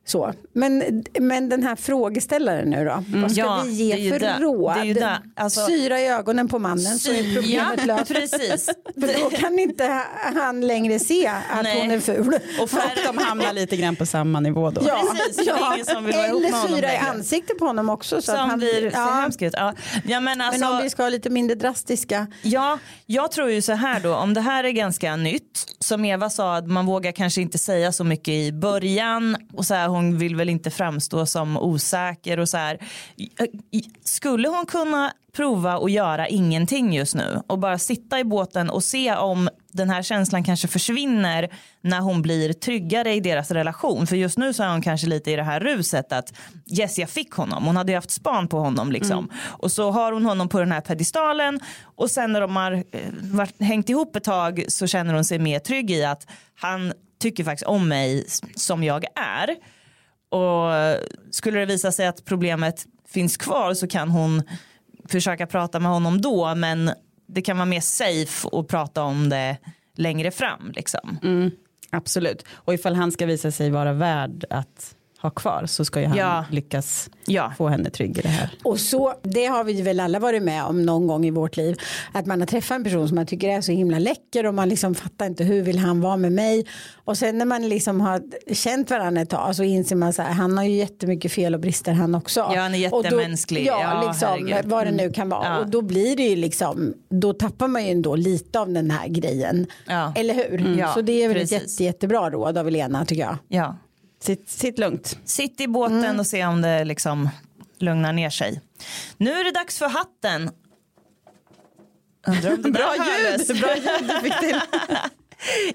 [SPEAKER 2] Så. Men, men den här frågeställaren nu då, vad ska
[SPEAKER 1] Ja,
[SPEAKER 2] vi ge för
[SPEAKER 1] det.
[SPEAKER 2] råd?
[SPEAKER 1] Det är ju det. Alltså-
[SPEAKER 2] Syra i ögonen på mannen så är problemet
[SPEAKER 1] ja,
[SPEAKER 2] löst.
[SPEAKER 1] precis.
[SPEAKER 2] För då kan inte han längre se att
[SPEAKER 1] Nej.
[SPEAKER 2] hon är ful.
[SPEAKER 1] Och färre,
[SPEAKER 3] De hamnar lite grann på samma nivå då.
[SPEAKER 2] Ja,
[SPEAKER 1] Precis, för med
[SPEAKER 2] Eller syra i ansiktet på honom också. Så att
[SPEAKER 1] som
[SPEAKER 2] han,
[SPEAKER 1] blir
[SPEAKER 2] ja,
[SPEAKER 1] hemskt ut. Ja. Ja, men alltså,
[SPEAKER 2] Men om vi ska ha lite mindre drastiska.
[SPEAKER 1] Ja, jag tror ju så här då, om det här är ganska nytt, som Eva sa, att man vågar kanske inte säga så mycket i början och så här, hon vill väl inte framstå som osäker och så här. Skulle hon kunna prova att göra ingenting just nu och bara sitta i båten och se om den här känslan kanske försvinner när hon blir tryggare i deras relation. För just nu så är hon kanske lite i det här ruset att yes jag fick honom. Hon hade ju haft span på honom liksom. Och så har hon honom på den här pedestalen och sen när de har eh, varit, hängt ihop ett tag så känner hon sig mer trygg i att han tycker faktiskt om mig som jag är. Och skulle det visa sig att problemet finns kvar så kan hon försöka prata med honom då men det kan vara mer safe att prata om det längre fram liksom.
[SPEAKER 3] Mm, absolut. Och ifall han ska visa sig vara värd att ha kvar så ska ju han
[SPEAKER 1] Ja.
[SPEAKER 3] lyckas
[SPEAKER 1] Ja.
[SPEAKER 3] få henne trygg i det här.
[SPEAKER 2] Och så, det har vi väl alla varit med om någon gång i vårt liv. Att man har träffat en person som man tycker är så himla läcker och man liksom fattar inte hur vill han vara med mig. Och sen när man liksom har känt varandra ett tag så inser man så här, han har ju jättemycket fel och brister han också.
[SPEAKER 1] Ja, han är
[SPEAKER 2] Och då-
[SPEAKER 1] jättemänsklig.
[SPEAKER 2] Ja,
[SPEAKER 1] Ja,
[SPEAKER 2] liksom
[SPEAKER 1] herregud.
[SPEAKER 2] vad det nu kan vara.
[SPEAKER 1] Ja.
[SPEAKER 2] Och då blir det ju liksom, då tappar man ju ändå lite av den här grejen.
[SPEAKER 1] Ja.
[SPEAKER 2] Eller hur?
[SPEAKER 1] Mm. Ja,
[SPEAKER 2] så det är väl ett
[SPEAKER 1] precis.
[SPEAKER 2] jätte, jättebra råd av Elena tycker jag.
[SPEAKER 1] Ja.
[SPEAKER 3] Sitt, sitt lugnt.
[SPEAKER 1] Sitt i båten och se om det liksom lugnar ner sig. Nu är det dags för hatten. Undrar om det
[SPEAKER 3] Bra ljud! Bra ljud du fick till.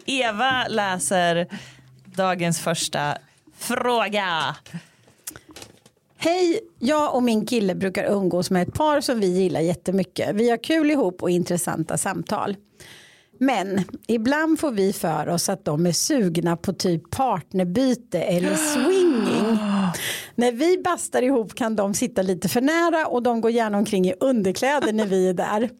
[SPEAKER 1] Eva läser dagens första fråga.
[SPEAKER 2] Hej, jag och min kille brukar umgås med ett par som vi gillar jättemycket. Vi har kul ihop och intressanta samtal. Men ibland får vi för oss att de är sugna på typ partnerbyte eller swinging. När vi bastar ihop kan de sitta lite för nära och de går gärna omkring i underkläder när vi är där.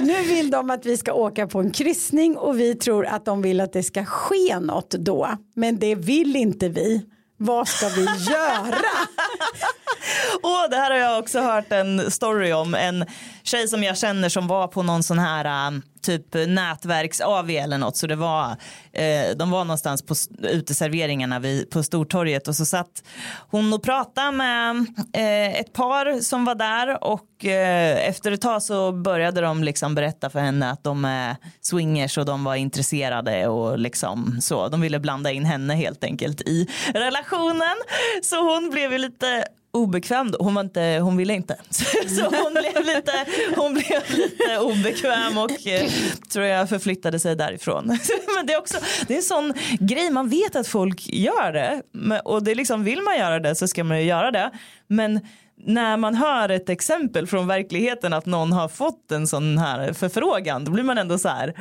[SPEAKER 2] Nu vill de att vi ska åka på en kryssning och vi tror att de vill att det ska ske något då. Men det vill inte vi. Vad ska vi göra?
[SPEAKER 1] Åh, det här har jag också hört en story om. En tjej som jag känner som var på någon sån här um, typ nätverks-AV eller något. Så det var, eh, de var någonstans på uteserveringarna vid, på Stortorget och så satt hon och pratade med eh, ett par som var där och eh, efter ett tag så började de liksom berätta för henne att de är swingers och de var intresserade och liksom så. De ville blanda in henne helt enkelt i relationen. Så hon blev ju lite obekväm då. Hon, var inte, hon ville inte. Så hon blev lite, hon blev lite obekväm och eh, tror jag förflyttade sig därifrån. Men det är också det är en sån grej, man vet att folk gör det. Och det är liksom, vill man göra det så ska man ju göra det. Men när man hör ett exempel från verkligheten att någon har fått en sån här förfrågan då blir man ändå så här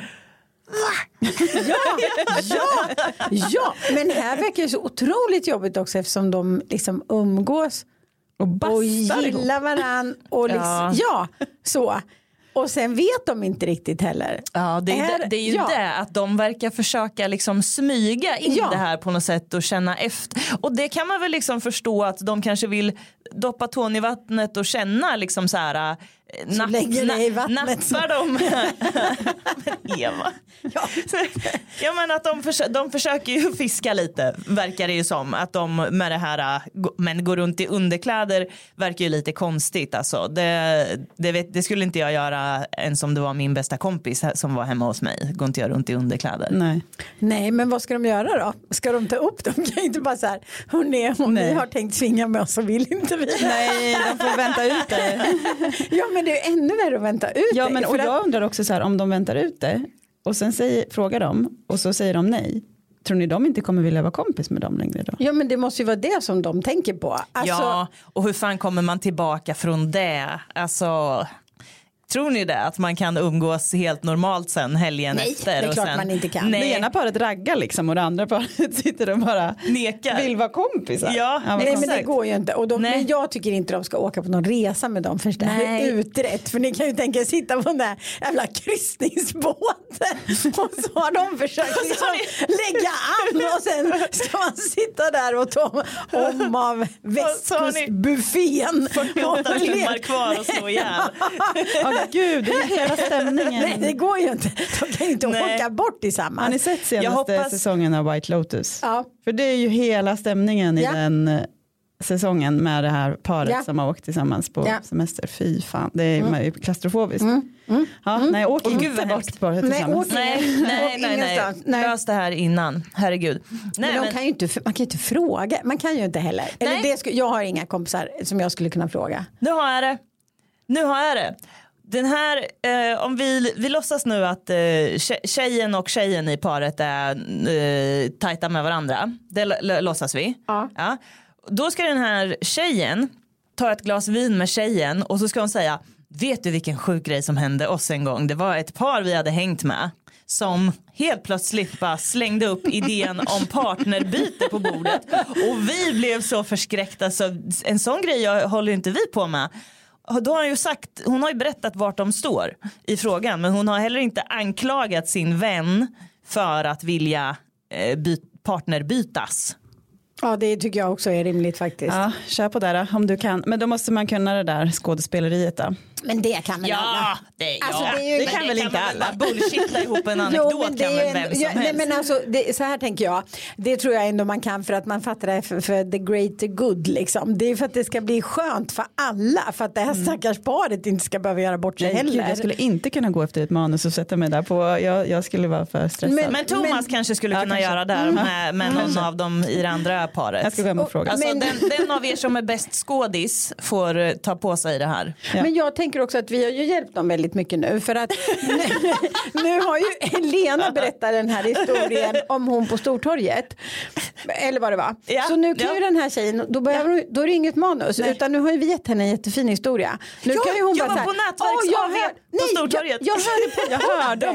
[SPEAKER 2] Ja, ja, men här verkar det så otroligt jobbigt också eftersom de liksom umgås
[SPEAKER 3] och
[SPEAKER 2] och gillar varann och liksom,
[SPEAKER 1] Ja.
[SPEAKER 2] ja. så. Och sen vet de inte riktigt heller.
[SPEAKER 1] Ja, det är,
[SPEAKER 2] Är-
[SPEAKER 1] det, det är ju
[SPEAKER 2] ja.
[SPEAKER 1] det att de verkar försöka liksom smyga in
[SPEAKER 2] Ja.
[SPEAKER 1] det här på något sätt och känna efter. Och det kan man väl liksom förstå att de kanske vill doppa tån i vattnet och känna liksom så här. Napp-
[SPEAKER 2] lägger det i
[SPEAKER 1] na-
[SPEAKER 2] vattnet.
[SPEAKER 1] Nappar de. Men Eva.
[SPEAKER 2] Ja.
[SPEAKER 1] Ja men att de, försö- de försöker ju fiska lite verkar det ju som. Att de med det här, äh, men går runt i underkläder verkar ju lite konstigt alltså. Det, det, vet, det skulle inte jag göra ens om det var min bästa kompis som var hemma hos mig. Går inte jag runt i underkläder.
[SPEAKER 3] Nej.
[SPEAKER 2] Nej, men vad ska de göra då? Ska de ta upp dem? Kan ju inte bara så här, hörni, om
[SPEAKER 3] Nej.
[SPEAKER 2] ni har tänkt svinga med oss så vill inte vi.
[SPEAKER 3] Nej, de får vänta ut det.
[SPEAKER 2] Ja, men det är ännu värre att vänta ut
[SPEAKER 3] Ja,
[SPEAKER 2] det,
[SPEAKER 3] men, och jag undrar också så här, om de väntar ut det och sen säger, frågar de och så säger de nej. Tror ni de inte kommer vilja vara kompis med dem längre då?
[SPEAKER 2] Ja, men det måste ju vara det som de tänker på. Alltså,
[SPEAKER 1] Ja, och hur fan kommer man tillbaka från det? Alltså, tror ni det? Att man kan umgås helt normalt sen helgen
[SPEAKER 2] Nej,
[SPEAKER 1] efter?
[SPEAKER 2] det är
[SPEAKER 1] och
[SPEAKER 2] klart
[SPEAKER 1] sen,
[SPEAKER 2] man inte kan.
[SPEAKER 3] Det
[SPEAKER 1] Nej,
[SPEAKER 3] ena paret raggar liksom och det andra paret sitter och bara
[SPEAKER 1] nekar.
[SPEAKER 3] vill vara kompisar.
[SPEAKER 1] Ja,
[SPEAKER 2] Nej men det går ju inte. Och de,
[SPEAKER 1] Nej.
[SPEAKER 2] men jag tycker inte de ska åka på någon resa med dem förrän det här är
[SPEAKER 1] Nej.
[SPEAKER 2] utrett. För ni kan ju tänka er sitta på den där jävla kryssningsbåten och så har de försökt liksom lägga an och sen ska man sitta där och ta om av västkustbuffén.
[SPEAKER 1] 48 timmar kvar att slå ihjäl.
[SPEAKER 3] Gud, det är hela stämningen.
[SPEAKER 2] Nej det går ju inte. De kan ju inte
[SPEAKER 1] Nej.
[SPEAKER 2] åka bort
[SPEAKER 3] Har
[SPEAKER 2] tillsammans.
[SPEAKER 3] ni sett senaste
[SPEAKER 1] Jag hoppas-
[SPEAKER 3] säsongen av White Lotus?
[SPEAKER 2] Ja.
[SPEAKER 3] För det är ju hela stämningen i
[SPEAKER 2] Ja.
[SPEAKER 3] den eh, säsongen med det här paret
[SPEAKER 2] Ja.
[SPEAKER 3] som har åkt tillsammans på
[SPEAKER 2] Ja.
[SPEAKER 3] semester. Fy fan, det är mm. klaustrofobiskt.
[SPEAKER 2] Mm.
[SPEAKER 3] Ja, nej, åk inte
[SPEAKER 1] vad
[SPEAKER 3] bort på det
[SPEAKER 2] Nej,
[SPEAKER 3] tillsammans.
[SPEAKER 2] åk
[SPEAKER 1] Nej, nej, nej, nej. Lös det här innan. Herregud. Nej,
[SPEAKER 2] Men
[SPEAKER 1] men,
[SPEAKER 2] kan ju inte, man kan ju inte fråga. Man kan ju inte heller. Eller det jag har inga kompisar som jag skulle kunna fråga.
[SPEAKER 1] nu har jag det. Nu har jag det. Den här, eh, om vi, vi låtsas nu att eh, tje- tjejen och tjejen i paret är eh, tajta med varandra. Det låtsas vi.
[SPEAKER 2] Ja.
[SPEAKER 1] Då ska den här tjejen ta ett glas vin med tjejen och så ska hon säga Vet du vilken sjuk grej som hände oss en gång? Det var ett par vi hade hängt med som helt plötsligt bara slängde upp idén om partnerbyte på bordet och vi blev så förskräckta så en sån grej håller inte vi på med. Då har hon, ju sagt, hon har ju berättat vart de står i frågan men hon har heller inte anklagat sin vän för att vilja eh, by- partnerbytas.
[SPEAKER 2] Ja, det tycker jag också är rimligt faktiskt.
[SPEAKER 3] Ja, kör på där då, om du kan. Men då måste man kunna det där skådespeleriet då.
[SPEAKER 2] Men det kan väl alla?
[SPEAKER 1] det,
[SPEAKER 2] Alltså, det är ju-
[SPEAKER 1] Men
[SPEAKER 3] kan väl inte
[SPEAKER 1] man
[SPEAKER 3] alla.
[SPEAKER 1] Bullshitta ihop en
[SPEAKER 2] Jo,
[SPEAKER 1] anekdot
[SPEAKER 2] men det
[SPEAKER 1] kan väl vem som
[SPEAKER 2] ja, nej,
[SPEAKER 1] helst.
[SPEAKER 2] men alltså, det, så här tänker jag. Det tror jag ändå man kan för att man fattar det för, för the greater good. Liksom. Det är för att det ska bli skönt för alla. För att det här stackars paret inte ska behöva göra bort sig
[SPEAKER 3] Nej,
[SPEAKER 2] heller.
[SPEAKER 3] Gud, jag skulle inte kunna gå efter ett manus och sätta mig där på. Jag, jag skulle vara för stressad.
[SPEAKER 2] Men-
[SPEAKER 1] Men Thomas kanske skulle
[SPEAKER 3] Ja,
[SPEAKER 1] kunna
[SPEAKER 3] kanske.
[SPEAKER 1] göra där med, med någon av dem i det andra paret.
[SPEAKER 3] jag ska gå hem och fråga.
[SPEAKER 1] Alltså
[SPEAKER 2] Men-
[SPEAKER 1] den, den av er som är bäst skådis får ta på sig det här.
[SPEAKER 3] Ja.
[SPEAKER 2] Men jag tänker också att vi har ju hjälpt dem väldigt mycket nu för att nu, nu har ju Helena berättat den här historien om hon på Stortorget. Eller vad det var.
[SPEAKER 1] Ja,
[SPEAKER 2] Så nu kan
[SPEAKER 1] ja.
[SPEAKER 2] ju den här tjejen, då, behöver hon, då är det inget manus utan nu har ju vi gett henne en jättefin historia. Nu
[SPEAKER 1] Ja,
[SPEAKER 2] kan ju hon
[SPEAKER 1] jag
[SPEAKER 2] bara
[SPEAKER 1] var
[SPEAKER 2] så
[SPEAKER 1] på
[SPEAKER 2] här,
[SPEAKER 1] nätverks
[SPEAKER 2] "Åh, jag
[SPEAKER 1] AV
[SPEAKER 2] hör-
[SPEAKER 1] på
[SPEAKER 2] nej,
[SPEAKER 1] Stortorget."
[SPEAKER 2] Jag, jag hörde på,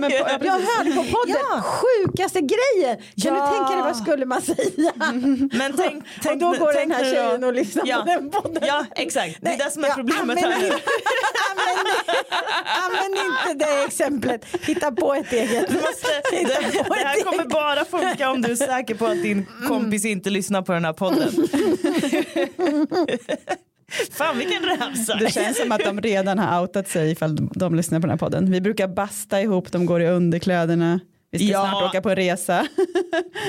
[SPEAKER 3] Jag hörde
[SPEAKER 2] jag, på podden,
[SPEAKER 1] Ja.
[SPEAKER 2] sjukaste grejen. Kan
[SPEAKER 1] Ja.
[SPEAKER 2] du tänka dig vad skulle man säga?
[SPEAKER 1] Men tänk, tänk,
[SPEAKER 2] och då går
[SPEAKER 1] tänk
[SPEAKER 2] den här
[SPEAKER 1] nu då-
[SPEAKER 2] tjejen och lyssnar
[SPEAKER 1] ja.
[SPEAKER 2] på den podden.
[SPEAKER 1] Ja exakt, det är
[SPEAKER 2] Nej,
[SPEAKER 1] det som är
[SPEAKER 2] ja,
[SPEAKER 1] problemet här nu.
[SPEAKER 2] inte- använd, använd inte det exemplet. Hitta på ett eget.
[SPEAKER 1] Du måste, det, det här kommer bara funka om du är säker på att din kompis inte lyssnar på den här podden. Fan vilken ramsa.
[SPEAKER 3] Det känns som att de redan har outat sig ifall de lyssnar på den här podden. Vi brukar basta ihop, de går i underkläderna. Vi ska
[SPEAKER 1] Ja.
[SPEAKER 3] snart åka på en resa.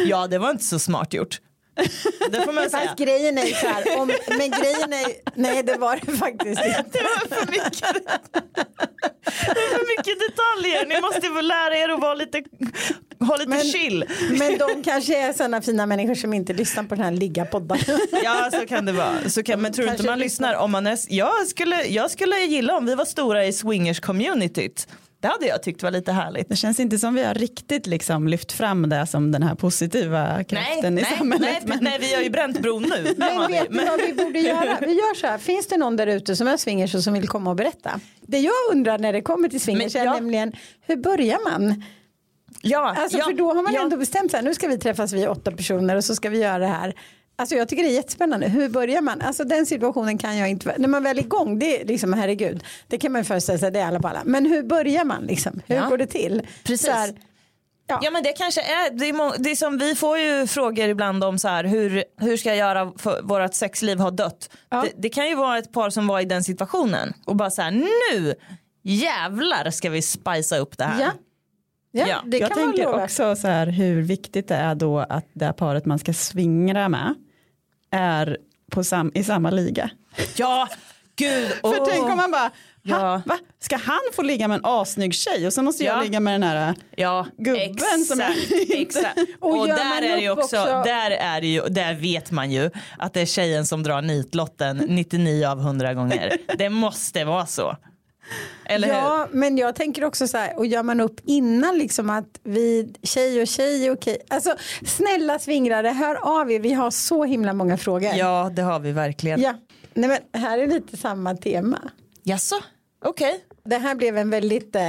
[SPEAKER 1] Ja det var inte så smart gjort. Det får man säga.
[SPEAKER 2] Fast grejen är så här, om, men grejen är nej det var det faktiskt inte.
[SPEAKER 1] Det var för mycket, det var för mycket detaljer. Ni måste väl lära er att vara lite, ha lite
[SPEAKER 2] Men-
[SPEAKER 1] chill.
[SPEAKER 2] Men de kanske är sådana fina människor som inte lyssnar på den här ligga-podden.
[SPEAKER 1] Ja så kan det vara. Så kan, men tror du inte man lyssnar om man är, jag, skulle, jag skulle gilla om vi var stora i swingers communityt. Det hade jag tyckt var lite härligt.
[SPEAKER 3] Det känns inte som vi har riktigt liksom lyft fram det som den här positiva kraften i samhället.
[SPEAKER 1] nej,
[SPEAKER 3] men-
[SPEAKER 1] nej, vi har ju bränt bron nu.
[SPEAKER 2] Men
[SPEAKER 1] vi.
[SPEAKER 2] vet ni vad vi borde göra? Vi gör så här, finns det någon där ute som är swingers och som vill komma och berätta? Det jag undrar när det kommer till swingers
[SPEAKER 1] Men,
[SPEAKER 2] är
[SPEAKER 1] ja.
[SPEAKER 2] nämligen hur börjar man?
[SPEAKER 1] ja,
[SPEAKER 2] Alltså
[SPEAKER 1] ja,
[SPEAKER 2] för då har man
[SPEAKER 1] ja.
[SPEAKER 2] ändå bestämt här, nu ska vi träffas vi åtta personer och så ska vi göra det här. Alltså jag tycker det är jättespännande. Hur börjar man? Alltså den situationen kan jag inte. När man väl är igång, det är liksom herregud. Det kan man ju föreställa sig, det är alla på alla. Men hur börjar man liksom? Hur
[SPEAKER 1] Ja.
[SPEAKER 2] går det till?
[SPEAKER 1] Precis.
[SPEAKER 2] Så här, ja.
[SPEAKER 1] Ja men det kanske är, det är, det är som vi får ju frågor ibland om så här hur, hur ska jag göra för vårt sexliv har dött.
[SPEAKER 2] Ja.
[SPEAKER 1] Det, det kan ju vara ett par som var i den situationen och bara så här nu jävlar ska vi spicea upp det här.
[SPEAKER 2] Ja. Ja,
[SPEAKER 1] Ja,
[SPEAKER 2] det
[SPEAKER 3] jag tänker också så här hur viktigt det är då att det här paret man ska svingra med är på sam, i samma liga.
[SPEAKER 1] Ja, gud.
[SPEAKER 3] För
[SPEAKER 1] åh.
[SPEAKER 3] tänk om man bara, ha,
[SPEAKER 1] Ja.
[SPEAKER 3] ska han få ligga med en assnygg tjej och så måste jag
[SPEAKER 1] Ja.
[SPEAKER 3] ligga med den här
[SPEAKER 1] Ja,
[SPEAKER 3] gubben
[SPEAKER 1] exakt,
[SPEAKER 3] som är
[SPEAKER 1] exakt.
[SPEAKER 2] Och
[SPEAKER 1] Och, där är det ju också,
[SPEAKER 2] också-
[SPEAKER 1] Där, är det ju, där vet man ju att det är tjejen som drar nitlotten 99 av 100 gånger. Det måste vara så. Eller hur?
[SPEAKER 2] Ja, men jag tänker också så här, och gör man upp innan liksom att vi, tjej och tjej okej. Alltså snälla svingrare, hör av er, vi har så himla många frågor.
[SPEAKER 1] Ja, det har vi verkligen.
[SPEAKER 2] ja. Nej, men här är lite samma tema.
[SPEAKER 1] Jaså? Okej.
[SPEAKER 2] Det här blev en väldigt eh,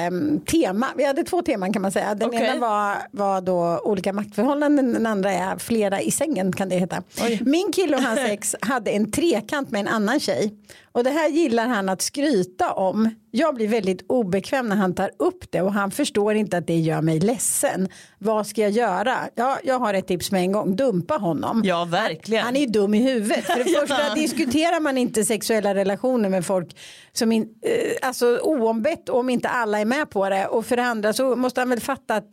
[SPEAKER 2] tema. Vi hade två teman kan man säga. Den
[SPEAKER 1] Okej.
[SPEAKER 2] ena var, var då olika maktförhållanden. Den andra är flera i sängen kan det heta. Min kille och hans ex hade en trekant med en annan tjej. Och det här gillar han att skryta om. Jag blir väldigt obekväm när han tar upp det och han förstår inte att det gör mig ledsen. Vad ska jag göra? Ja, jag har ett tips med en gång. Dumpa honom.
[SPEAKER 1] Ja, verkligen.
[SPEAKER 2] Han är ju dum i huvudet. För det första diskuterar man inte sexuella relationer med folk som in, eh, alltså oombett om inte alla är med på det. Och för det andra så måste han väl fatta att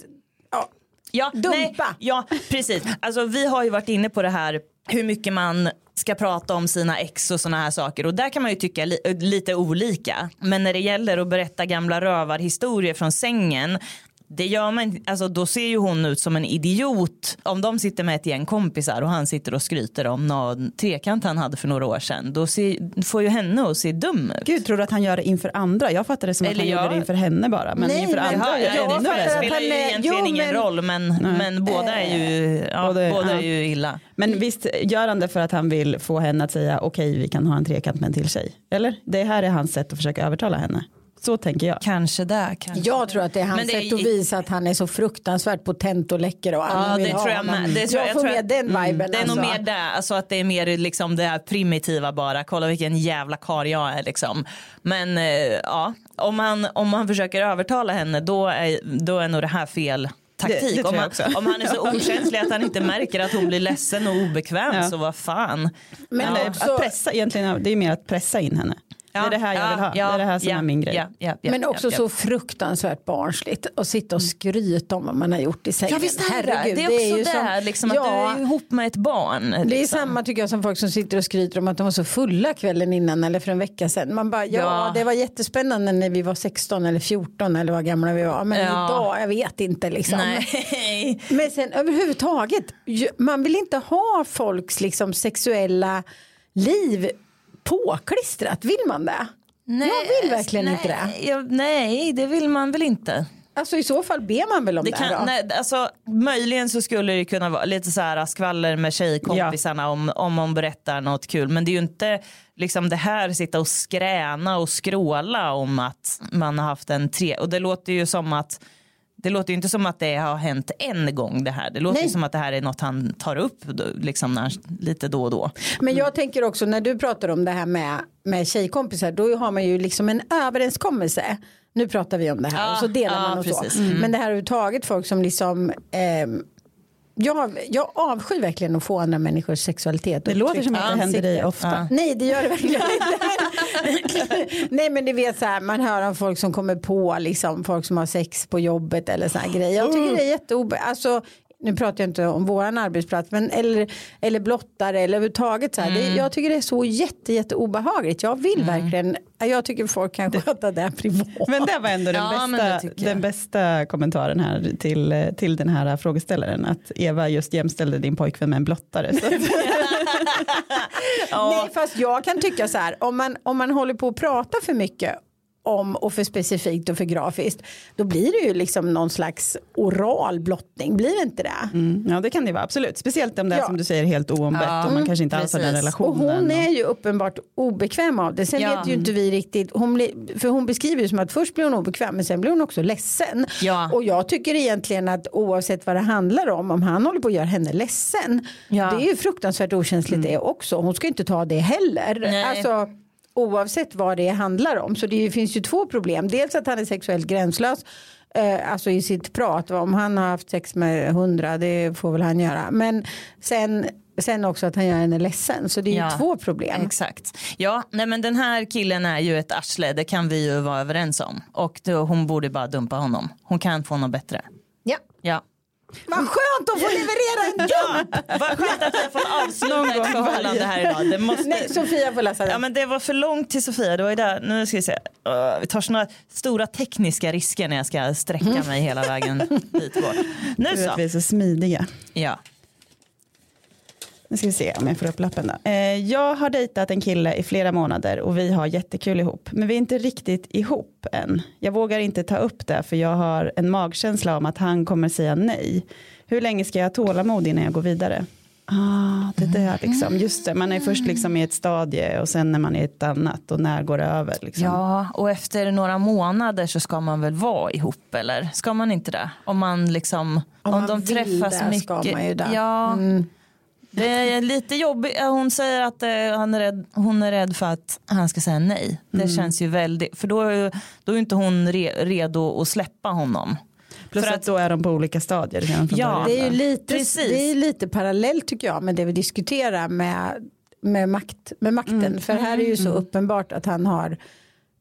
[SPEAKER 2] ja,
[SPEAKER 1] Ja,
[SPEAKER 2] Dumpa.
[SPEAKER 1] Nej, ja, precis. Alltså, vi har ju varit inne på det här hur mycket man ska prata om sina ex och sådana här saker och där kan man ju tycka li lite olika. Men när det gäller att berätta gamla rövarhistorier från sängen det gör man alltså då ser ju hon ut som en idiot om de sitter med ett gäng kompisar och han sitter och skryter om någon trekant han hade för några år sedan då ser, får ju henne att se dum ut.
[SPEAKER 3] Gud, tror du att han gör det inför andra? Jag fattar det som att
[SPEAKER 1] Eller
[SPEAKER 3] han
[SPEAKER 1] jag-
[SPEAKER 3] gjorde det inför henne bara. Men
[SPEAKER 2] Nej,
[SPEAKER 3] inför
[SPEAKER 2] men-
[SPEAKER 3] andra
[SPEAKER 1] Ja,
[SPEAKER 3] gör
[SPEAKER 1] ja,
[SPEAKER 3] det
[SPEAKER 1] det
[SPEAKER 3] ännu
[SPEAKER 2] fattar att
[SPEAKER 1] spelar ju egentligen
[SPEAKER 2] jo,
[SPEAKER 1] ingen
[SPEAKER 2] men-
[SPEAKER 1] roll men, men båda är ju, ja,
[SPEAKER 3] Både-
[SPEAKER 1] båda är ju illa.
[SPEAKER 3] Men visst gör han det för att han vill få henne att säga okej vi kan ha en trekant med en till tjej? Eller? Det här är hans sätt att försöka övertala henne. Så tänker jag.
[SPEAKER 1] Kanske där. Kanske
[SPEAKER 2] Jag tror att det är hans
[SPEAKER 1] det
[SPEAKER 2] sätt att visa att han är så fruktansvärt potent och läcker och alla
[SPEAKER 1] Ja,
[SPEAKER 2] vill
[SPEAKER 1] det
[SPEAKER 2] ha
[SPEAKER 1] tror jag med. Det tror jag,
[SPEAKER 2] jag får
[SPEAKER 1] tror
[SPEAKER 2] med
[SPEAKER 1] att-
[SPEAKER 2] den viben.
[SPEAKER 1] Det är
[SPEAKER 2] alltså.
[SPEAKER 1] nog mer det, alltså att det är mer liksom det här primitiva bara, kolla vilken jävla kar jag är liksom. Men eh, ja, om man, om man försöker övertala henne då är, då är nog det här fel taktik.
[SPEAKER 3] Det- det
[SPEAKER 1] om,
[SPEAKER 3] jag
[SPEAKER 1] han, om han är så okänslig att han inte märker att hon blir ledsen och obekväm
[SPEAKER 3] Ja.
[SPEAKER 1] så vad fan.
[SPEAKER 2] Men
[SPEAKER 3] Eller
[SPEAKER 2] också-
[SPEAKER 3] att pressa egentligen, det är mer att pressa in henne. Det är det här jag vill ha. det är det här som
[SPEAKER 1] ja,
[SPEAKER 3] är min grej.
[SPEAKER 1] ja, ja, ja,
[SPEAKER 2] Men också
[SPEAKER 1] ja, ja.
[SPEAKER 2] så fruktansvärt barnsligt att sitta och skryta om vad man har gjort i sängen.
[SPEAKER 1] Ja visst är det
[SPEAKER 2] Herregud,
[SPEAKER 1] det. är också
[SPEAKER 2] ju
[SPEAKER 1] det,
[SPEAKER 2] som-
[SPEAKER 1] liksom, att
[SPEAKER 2] ja,
[SPEAKER 1] du är ihop med ett barn.
[SPEAKER 2] Det är
[SPEAKER 1] liksom.
[SPEAKER 2] samma tycker jag som folk som sitter och skryter om att de var så fulla kvällen innan eller för en vecka sedan. Man bara ja,
[SPEAKER 1] Ja.
[SPEAKER 2] det var jättespännande när vi var 16 eller 14 eller vad gamla vi var. Men
[SPEAKER 1] Ja.
[SPEAKER 2] idag, jag vet inte liksom.
[SPEAKER 1] Nej.
[SPEAKER 2] Men sen överhuvudtaget, man vill inte ha folks liksom sexuella liv påklistrat, vill man det?
[SPEAKER 1] Nej,
[SPEAKER 2] Jag vill verkligen
[SPEAKER 1] nej,
[SPEAKER 2] inte det.
[SPEAKER 1] Ja, nej, det vill man väl inte.
[SPEAKER 2] Alltså i så fall ber man väl om det,
[SPEAKER 1] Det
[SPEAKER 2] då?
[SPEAKER 1] kan, nej, alltså, möjligen så skulle det kunna vara lite så här skvaller med tjejkompisarna om, om hon berättar något kul. Men det är ju inte liksom det här sitta och skräna och skråla om att man har haft en tre. Och det låter ju som att det låter ju inte som att det har hänt en gång det här. Det låter
[SPEAKER 2] Nej.
[SPEAKER 1] som att det här är något han tar upp liksom när, lite då och då.
[SPEAKER 2] Men jag tänker också när du pratar om det här med, med tjejkompisar då har man ju liksom en överenskommelse. Nu pratar vi om det här
[SPEAKER 1] Ja,
[SPEAKER 2] och så delar
[SPEAKER 1] ja,
[SPEAKER 2] man och
[SPEAKER 1] precis.
[SPEAKER 2] så. Men det här överhuvudtaget folk som liksom ehm, jag, jag avskyr verkligen att få andra människors sexualitet.
[SPEAKER 3] Det låter som att det händer dig ofta.
[SPEAKER 2] Nej det gör det verkligen inte. Nej men ni vet så här man hör om folk som kommer på liksom folk som har sex på jobbet eller så här grejer. Jag tycker det är jätteobe... Alltså nu pratar jag inte om våran arbetsplats men eller, eller blottare eller överhuvudtaget så här. Det, jag tycker det är så jätte, jätte obehagligt. Jag vill verkligen, jag tycker folk kan sköta det här privat.
[SPEAKER 3] Men det var ändå den,
[SPEAKER 1] Ja,
[SPEAKER 3] bästa, den bästa kommentaren här till, till den här frågeställaren. Att Eva just jämställde din pojkvän med en blottare. Att,
[SPEAKER 2] Nej fast jag kan tycka så här om man, om man håller på att prata för mycket om och för specifikt och för grafiskt då blir det ju liksom någon slags oral blottning, blir det inte det?
[SPEAKER 3] mm, ja det kan det vara, absolut. Speciellt om det är
[SPEAKER 2] Ja.
[SPEAKER 3] som du säger helt oombett
[SPEAKER 1] Ja,
[SPEAKER 3] och man kanske inte alls har den
[SPEAKER 1] precis.
[SPEAKER 2] Och
[SPEAKER 3] relationen.
[SPEAKER 2] hon är ju uppenbart obekväm av det. Sen
[SPEAKER 1] Ja.
[SPEAKER 2] vet ju inte vi riktigt, hon för hon beskriver ju som att först blir hon obekväm men sen blir hon också ledsen.
[SPEAKER 1] Ja.
[SPEAKER 2] Och jag tycker egentligen att oavsett vad det handlar om, om han håller på att göra henne ledsen, det är ju fruktansvärt okänsligt det också. Hon ska inte ta det heller.
[SPEAKER 1] Nej.
[SPEAKER 2] Alltså, oavsett vad det handlar om. Så det finns ju två problem. Dels att han är sexuellt gränslös. Eh, alltså i sitt prat. Om han har haft sex med hundra, det får väl han göra. Men sen, sen också att han gör henne ledsen. Så det är ju
[SPEAKER 1] Ja.
[SPEAKER 2] två problem.
[SPEAKER 1] Exakt. Ja, nej men den här killen är ju ett arsle, det kan vi ju vara överens om. Och då, hon borde bara dumpa honom. Hon kan få något bättre.
[SPEAKER 2] Ja.
[SPEAKER 1] Ja.
[SPEAKER 2] Vad skönt att få leverera en dump!
[SPEAKER 1] Vad skönt att vi har fått avsluta ett förhållande här idag. Det måste...
[SPEAKER 2] Nej, Sofia får läsa den.
[SPEAKER 1] Ja men det var för långt till Sofia. Det var ju där. Nu ska vi se. Uh, vi tar såna stora tekniska risker när jag ska sträcka mig hela vägen dit bort. Nu
[SPEAKER 3] Du vet, vi
[SPEAKER 1] så.
[SPEAKER 3] är så smidiga.
[SPEAKER 1] Ja.
[SPEAKER 3] Nu ska vi se om jag får upp lappen då. Eh, jag har dejtat en kille i flera månader och vi har jättekul ihop. Men vi är inte riktigt ihop än. Jag vågar inte ta upp det för jag har en magkänsla om att han kommer säga nej. Hur länge ska jag ha tålamod innan jag går vidare? Ah, det där liksom. Just det, man är först liksom i ett stadie och sen är man i ett annat och när går det över? Liksom.
[SPEAKER 1] ja, och efter några månader så ska man väl vara ihop eller? Ska man inte det? Om man liksom, om,
[SPEAKER 2] man
[SPEAKER 1] de träffas
[SPEAKER 2] det
[SPEAKER 1] mycket.
[SPEAKER 2] ska man ju det.
[SPEAKER 1] Ja,
[SPEAKER 2] Mm.
[SPEAKER 1] Det är lite jobbigt. Hon säger att eh, han är rädd, hon är rädd för att han ska säga nej. Det
[SPEAKER 2] Mm.
[SPEAKER 1] känns ju väldigt, för då är, då är inte hon re, redo att släppa honom.
[SPEAKER 3] Plus
[SPEAKER 1] för
[SPEAKER 3] att,
[SPEAKER 1] att-
[SPEAKER 3] då är de på olika stadier.
[SPEAKER 1] Ja,
[SPEAKER 3] början,
[SPEAKER 2] Det är ju lite,
[SPEAKER 1] Precis.
[SPEAKER 2] det är lite parallellt tycker jag med det vi diskuterar med, med, makt, med makten.
[SPEAKER 1] Mm.
[SPEAKER 2] För här är ju så uppenbart att han har,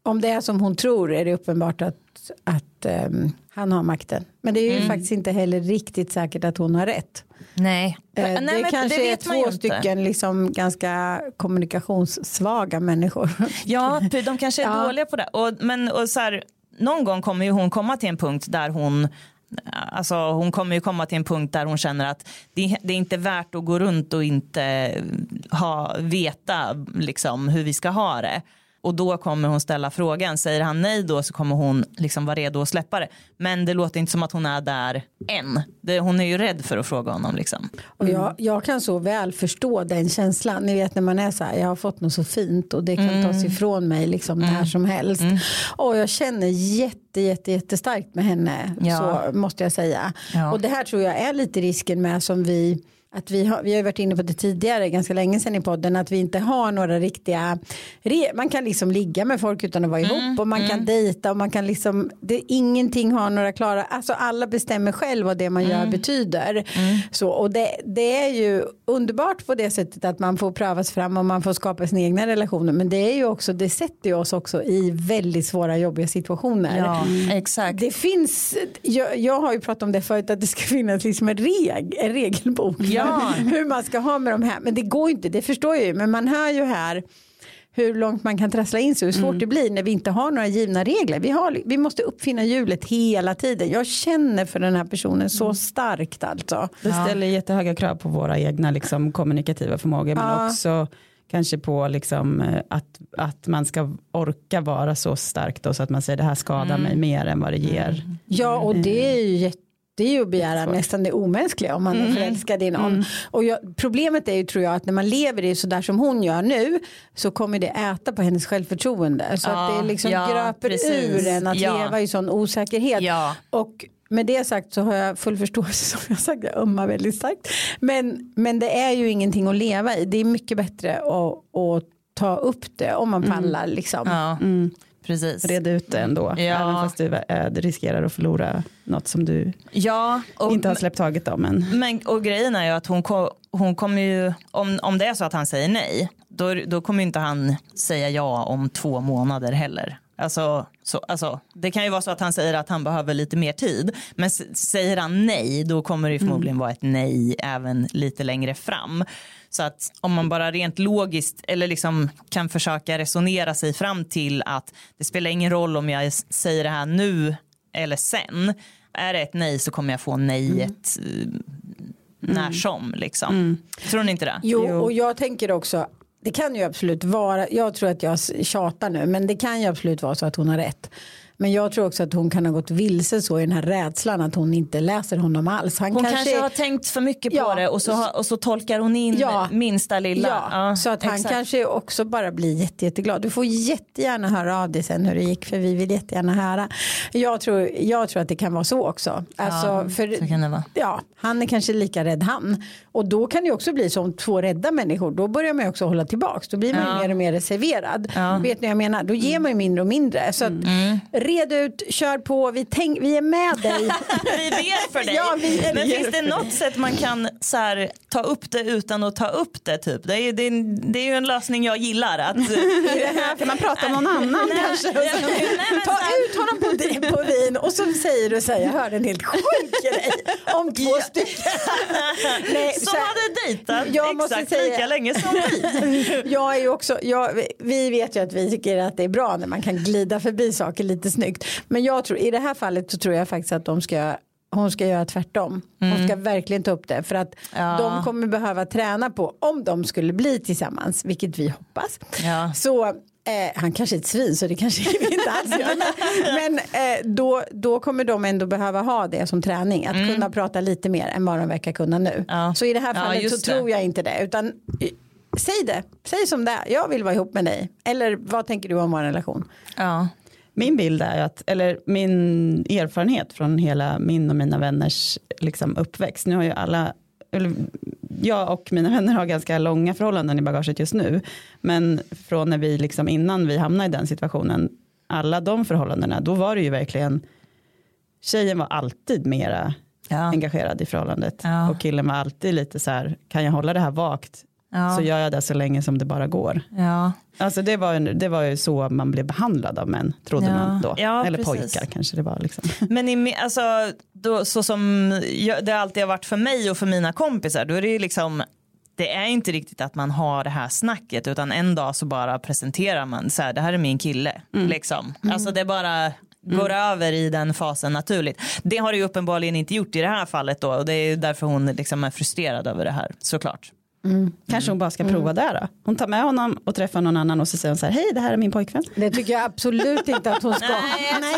[SPEAKER 2] om det är som hon tror är det uppenbart att, att ehm, han har makten. Men det är ju
[SPEAKER 1] Mm.
[SPEAKER 2] faktiskt inte heller riktigt säkert att hon har rätt.
[SPEAKER 1] Nej,
[SPEAKER 2] Eh,
[SPEAKER 1] nej
[SPEAKER 2] det
[SPEAKER 1] men
[SPEAKER 2] kanske
[SPEAKER 1] det
[SPEAKER 2] är två stycken liksom ganska kommunikationssvaga människor.
[SPEAKER 1] Ja, de kanske är
[SPEAKER 2] Ja.
[SPEAKER 1] dåliga på det. Och, men och så här, någon gång kommer ju hon komma till en punkt där hon Alltså hon kommer ju komma till en punkt där hon känner att det, det är inte värt att gå runt och inte ha, veta liksom, hur vi ska ha det. Och då kommer hon ställa frågan. Säger han nej då så kommer hon liksom vara redo att släppa det. Men det låter inte som att hon är där än. Det, hon är ju rädd för att fråga honom. Liksom.
[SPEAKER 2] Och jag, jag kan så väl förstå den känslan. Ni vet när man är så här, jag har fått något så fint och det kan tas ifrån mig liksom när som helst. Och jag känner jätte, jätte, jättestarkt med henne.
[SPEAKER 1] Ja.
[SPEAKER 2] Så måste jag säga.
[SPEAKER 1] Ja.
[SPEAKER 2] Och det här tror jag är lite risken med som vi att vi har, vi har varit inne på det tidigare, ganska länge sedan i podden, att vi inte har några riktiga, man kan liksom ligga med folk utan att vara ihop och man kan dejta och man kan liksom, det, ingenting har några klara, alltså alla bestämmer själv vad det man gör betyder. Så, och det, det är ju underbart på det sättet att man får prövas fram och man får skapa sina egna relationer, men det är ju också, det sätter ju oss också i väldigt svåra jobbiga situationer.
[SPEAKER 1] Ja, exakt.
[SPEAKER 2] Det finns, jag, jag har ju pratat om det förut att det ska finnas liksom en, reg, en regelbok
[SPEAKER 1] Ja.
[SPEAKER 2] hur man ska ha med de här. Men det går ju inte, det förstår jag ju. Men man hör ju här hur långt man kan trassla in sig, hur svårt det blir när vi inte har några givna regler. Vi, har, vi måste uppfinna hjulet hela tiden. Jag känner för den här personen så starkt alltså.
[SPEAKER 3] Det ställer jättehöga krav på våra egna liksom, kommunikativa förmågor men
[SPEAKER 2] Ja.
[SPEAKER 3] också kanske på liksom, eh, att, att man ska orka vara så stark då, så att man säger det här skadar mig mer än vad det ger.
[SPEAKER 2] Ja och det är ju jätte det är ju att begära nästan det omänskliga om man är förälskad i någon. Och jag, problemet är ju tror jag att när man lever i sådär som hon gör nu så kommer det äta på hennes självförtroende. Så att
[SPEAKER 1] Ja,
[SPEAKER 2] det liksom
[SPEAKER 1] ja,
[SPEAKER 2] gröper
[SPEAKER 1] precis.
[SPEAKER 2] ur en att
[SPEAKER 1] Ja.
[SPEAKER 2] leva i sån osäkerhet.
[SPEAKER 1] Ja.
[SPEAKER 2] Och med det sagt så har jag full förståelse som jag sagt, jag ömmar väldigt starkt. Men, men det är ju ingenting att leva i. Det är mycket bättre att, att ta upp det om man pallar liksom.
[SPEAKER 1] Ja, precis.
[SPEAKER 3] Reda ut det ändå,
[SPEAKER 1] Ja.
[SPEAKER 3] även fast du eh, riskerar att förlora något som du
[SPEAKER 1] Ja, och,
[SPEAKER 3] inte har släppt taget om än.
[SPEAKER 1] men, och grejen är ju att hon, ko- hon kommer ju, om, om det är så att han säger nej, då, då kommer inte han säga ja om två månader heller. Alltså, så, alltså, det kan ju vara så att han säger att han behöver lite mer tid. Men säger han nej, då kommer det ju förmodligen vara ett nej även lite längre fram. Så att om man bara rent logiskt eller liksom kan försöka resonera sig fram till att det spelar ingen roll om jag säger det här nu eller sen. Är det ett nej så kommer jag få nejet eh, när som. Liksom. Tror ni inte det?
[SPEAKER 2] Jo, och jag tänker också, det kan ju absolut vara, jag tror att jag tjatar nu, men det kan ju absolut vara så att hon har rätt. Men jag tror också att hon kan ha gått vilse så i den här rädslan att hon inte läser honom alls. Han
[SPEAKER 1] Hon kanske, har tänkt för mycket på
[SPEAKER 2] Ja.
[SPEAKER 1] det och så, har- och så tolkar hon in
[SPEAKER 2] Ja.
[SPEAKER 1] minsta lilla.
[SPEAKER 2] Ja, så att han
[SPEAKER 1] exakt.
[SPEAKER 2] kanske också bara blir jätte, jätteglad. Du får jättegärna höra av dig sen hur det gick för vi vill jättegärna höra. Jag tror, jag tror att det kan vara så också. Alltså, för,
[SPEAKER 1] så kan det vara.
[SPEAKER 2] Ja, han är kanske lika rädd han. Och då kan det också bli som två rädda människor. Då börjar man också hålla tillbaks. Då blir man mer och mer reserverad. Vet ni vad jag menar? Då ger man ju mindre och mindre. Så att,
[SPEAKER 1] Mm.
[SPEAKER 2] Red ut, kör på, vi, tänk, vi är med dig.
[SPEAKER 1] Vi ber för dig.
[SPEAKER 2] Ja, vi-
[SPEAKER 1] Men finns det något sätt man kan så här, ta upp det utan att ta upp det? Typ? Det, är, det, är, det är ju en lösning jag gillar. Att,
[SPEAKER 3] Kan man prata om någon annan
[SPEAKER 1] Nej,
[SPEAKER 3] kanske?
[SPEAKER 1] nej, nej, men
[SPEAKER 2] Ta ut honom på, på vin och så säger du så här, jag hörde en helt sjuk grej om två stycken. Nej,
[SPEAKER 1] Som
[SPEAKER 2] så här-
[SPEAKER 1] hade dejtat
[SPEAKER 2] Jag måste
[SPEAKER 1] exakt
[SPEAKER 2] säga-
[SPEAKER 1] lika länge som vi.
[SPEAKER 2] Jag är också, jag, vi vet ju att vi tycker att det är bra när man kan glida förbi saker lite snyggt. Men jag tror, i det här fallet så tror jag faktiskt att de ska hon ska göra tvärtom. Hon ska verkligen ta upp det. För att
[SPEAKER 1] Ja.
[SPEAKER 2] de kommer behöva träna på, om de skulle bli tillsammans, vilket vi hoppas.
[SPEAKER 1] Ja.
[SPEAKER 2] Så eh, han kanske är ett svin så det kanske vi inte alls gör. Men eh, då, då kommer de ändå behöva ha det som träning. Att kunna prata lite mer än vad de verkar kunna nu.
[SPEAKER 1] Mm. Ja.
[SPEAKER 2] Så i det här
[SPEAKER 1] Ja,
[SPEAKER 2] fallet så
[SPEAKER 1] just det.
[SPEAKER 2] tror jag inte det. Utan eh, säg det. Säg som det är. Jag vill vara ihop med dig. Eller vad tänker du om vår relation?
[SPEAKER 1] Ja.
[SPEAKER 3] Min bild är att, eller min erfarenhet från hela min och mina vänners liksom uppväxt, nu har ju alla, eller jag och mina vänner har ganska långa förhållanden i bagaget just nu, men från när vi liksom innan vi hamnade i den situationen, alla de förhållandena, då var det ju verkligen, tjejen var alltid mera
[SPEAKER 1] Ja.
[SPEAKER 3] engagerad i förhållandet
[SPEAKER 1] Ja.
[SPEAKER 3] och killen var alltid lite så här, kan jag hålla det här vakt
[SPEAKER 1] Ja.
[SPEAKER 3] så gör jag det så länge som det bara går.
[SPEAKER 1] Ja.
[SPEAKER 3] Alltså det var, ju- det var ju så man blev behandlad av män, trodde
[SPEAKER 1] Ja.
[SPEAKER 3] man då.
[SPEAKER 1] Ja,
[SPEAKER 3] Eller
[SPEAKER 1] precis.
[SPEAKER 3] pojkar kanske det var. Liksom.
[SPEAKER 1] Men i, alltså, då, så som jag, det alltid har varit för mig och för mina kompisar, då är det ju liksom det är inte riktigt att man har det här snacket utan en dag så bara presenterar man så här, det här är min kille. Liksom. Alltså det bara går över i den fasen naturligt. Det har det ju uppenbarligen inte gjort i det här fallet då och det är därför hon liksom är frustrerad över det här såklart.
[SPEAKER 3] Kanske hon bara ska prova det då. Hon tar med honom och träffar någon annan och så säger hon så här, hej det här är min pojkvän.
[SPEAKER 2] Det tycker jag absolut inte att hon ska.
[SPEAKER 1] Nej,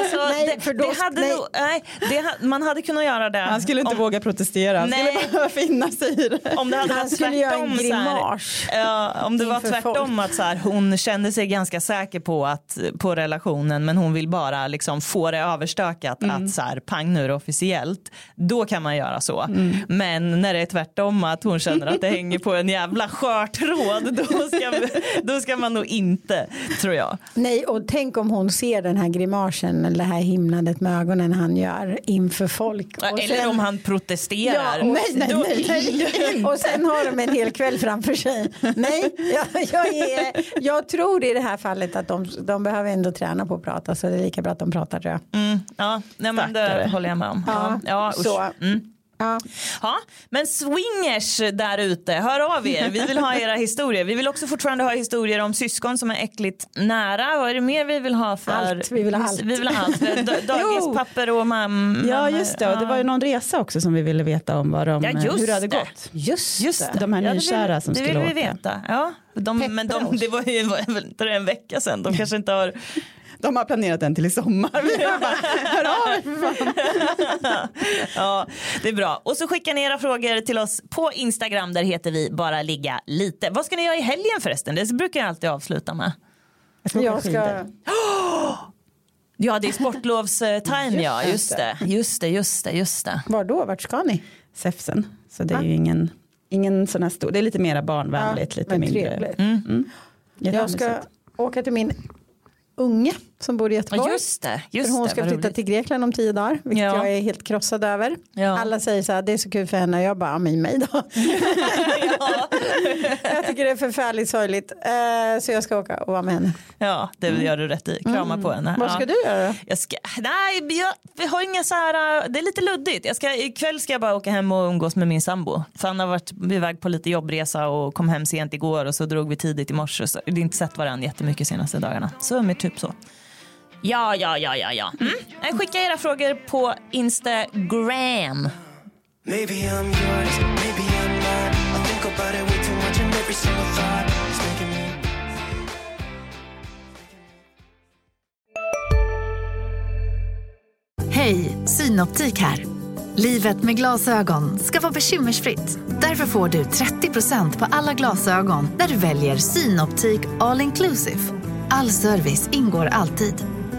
[SPEAKER 1] alltså,
[SPEAKER 2] Nej,
[SPEAKER 1] det,
[SPEAKER 2] för då-
[SPEAKER 1] det hade
[SPEAKER 2] nej.
[SPEAKER 1] nog, nej, det, ha- man hade kunnat göra det.
[SPEAKER 3] Han skulle inte
[SPEAKER 1] om,
[SPEAKER 3] våga protestera, han
[SPEAKER 1] Nej.
[SPEAKER 3] skulle bara finna sig i det.
[SPEAKER 1] om det hade
[SPEAKER 2] Han
[SPEAKER 1] varit
[SPEAKER 2] skulle göra en
[SPEAKER 1] tvärtom så här. Ja, om det var tvärtom att så här, hon kände sig ganska säker på, att, på relationen men hon vill bara liksom få det överstökat
[SPEAKER 2] Mm.
[SPEAKER 1] att så här, pang nu är det officiellt. Då kan man göra så.
[SPEAKER 2] Mm.
[SPEAKER 1] Men när det är tvärtom att hon känner att det hänger på en jävla skör tråd då ska, då ska man nog inte tror jag.
[SPEAKER 2] Nej, och tänk om hon ser den här grimasen eller det här himlandet med ögonen han gör inför folk. Och
[SPEAKER 1] Eller
[SPEAKER 2] sen-
[SPEAKER 1] om han protesterar.
[SPEAKER 2] Ja, och, nej, nej,
[SPEAKER 1] Då-
[SPEAKER 2] nej, nej. Och sen har de en hel kväll framför sig. Nej, jag, jag, är, jag tror i det här fallet att de, de behöver ändå träna på att prata så det är lika bra att de pratar tror jag.
[SPEAKER 1] Mm, ja, nej, men det håller jag med om.
[SPEAKER 2] Ja,
[SPEAKER 1] Ja, usch.
[SPEAKER 2] så.
[SPEAKER 1] Mm.
[SPEAKER 2] Ja.
[SPEAKER 1] Ja, men swingers där ute, hör av er. Vi vill ha era historier. Vi vill också fortfarande ha historier om syskon som är äckligt nära. Vad är det mer vi vill ha för?
[SPEAKER 2] Allt. Vi vill ha allt.
[SPEAKER 1] Vi vill ha allt. Da- Dagispapper och mam
[SPEAKER 3] Ja just det, och det var ju någon resa också som vi ville veta om vad de,
[SPEAKER 1] Ja, just
[SPEAKER 3] hur det hade
[SPEAKER 1] det.
[SPEAKER 3] gått.
[SPEAKER 2] Just,
[SPEAKER 1] Just
[SPEAKER 2] det.
[SPEAKER 3] De här
[SPEAKER 1] Ja, det
[SPEAKER 3] nykära som
[SPEAKER 1] det
[SPEAKER 3] skulle
[SPEAKER 1] vill vi
[SPEAKER 3] åka.
[SPEAKER 1] veta. Ja, de, men de, det var ju var det en vecka sedan. De kanske inte har
[SPEAKER 3] De har planerat den till i sommar. Vi bara, hör av
[SPEAKER 1] ja, det är bra. Och så skickar ni era frågor till oss på Instagram. Där heter vi bara ligga lite. Vad ska ni göra i helgen förresten? Det brukar jag alltid avsluta med.
[SPEAKER 2] Jag ska,
[SPEAKER 1] Ja, det är sportlovstime ja. Just
[SPEAKER 2] Just
[SPEAKER 1] det. Just det, just det, just det.
[SPEAKER 2] var då? Vart ska ni?
[SPEAKER 3] Säfsen, så det är
[SPEAKER 2] Va?
[SPEAKER 3] ju ingen, ingen sån här stor, det är lite mera barnvänligt, lite
[SPEAKER 2] men
[SPEAKER 3] mindre.
[SPEAKER 2] trevligt.
[SPEAKER 1] Mm.
[SPEAKER 2] Jag ska åka till min unge som bor i Göteborg.
[SPEAKER 1] Just det. Just
[SPEAKER 2] för hon ska flytta
[SPEAKER 1] roligt.
[SPEAKER 2] till Grekland om tio dagar. Vilket
[SPEAKER 1] Ja.
[SPEAKER 2] jag är helt krossad över.
[SPEAKER 1] Ja.
[SPEAKER 2] Alla säger så här, det är så kul för henne. Jag bara, men mig då. jag tycker det är förfärligt sorgligt. Eh, så jag ska åka och vara med henne.
[SPEAKER 1] Ja, det gör du rätt i. Krama på henne.
[SPEAKER 2] Vad ska
[SPEAKER 1] ja.
[SPEAKER 2] du göra?
[SPEAKER 1] Jag ska, nej, jag, vi har inga så här, det är lite luddigt. Jag ska, ikväll ska jag bara åka hem och umgås med min sambo. För han har varit iväg på lite jobbresa och kom hem sent igår och så drog vi tidigt i morse. Så vi har inte sett varandra jättemycket senaste dagarna. Så med typ så. Ja, ja, ja, ja, ja. Mm. Eh, Skicka era frågor på Instagram.
[SPEAKER 5] Maybe I'm yours, maybe I'm not. I think about it way too much and every single thought is making me.
[SPEAKER 6] Hej, Synoptik här. Livet med glasögon ska vara bekymmersfritt. Därför får du 30% på alla glasögon när du väljer Synoptik All Inclusive. All service ingår alltid.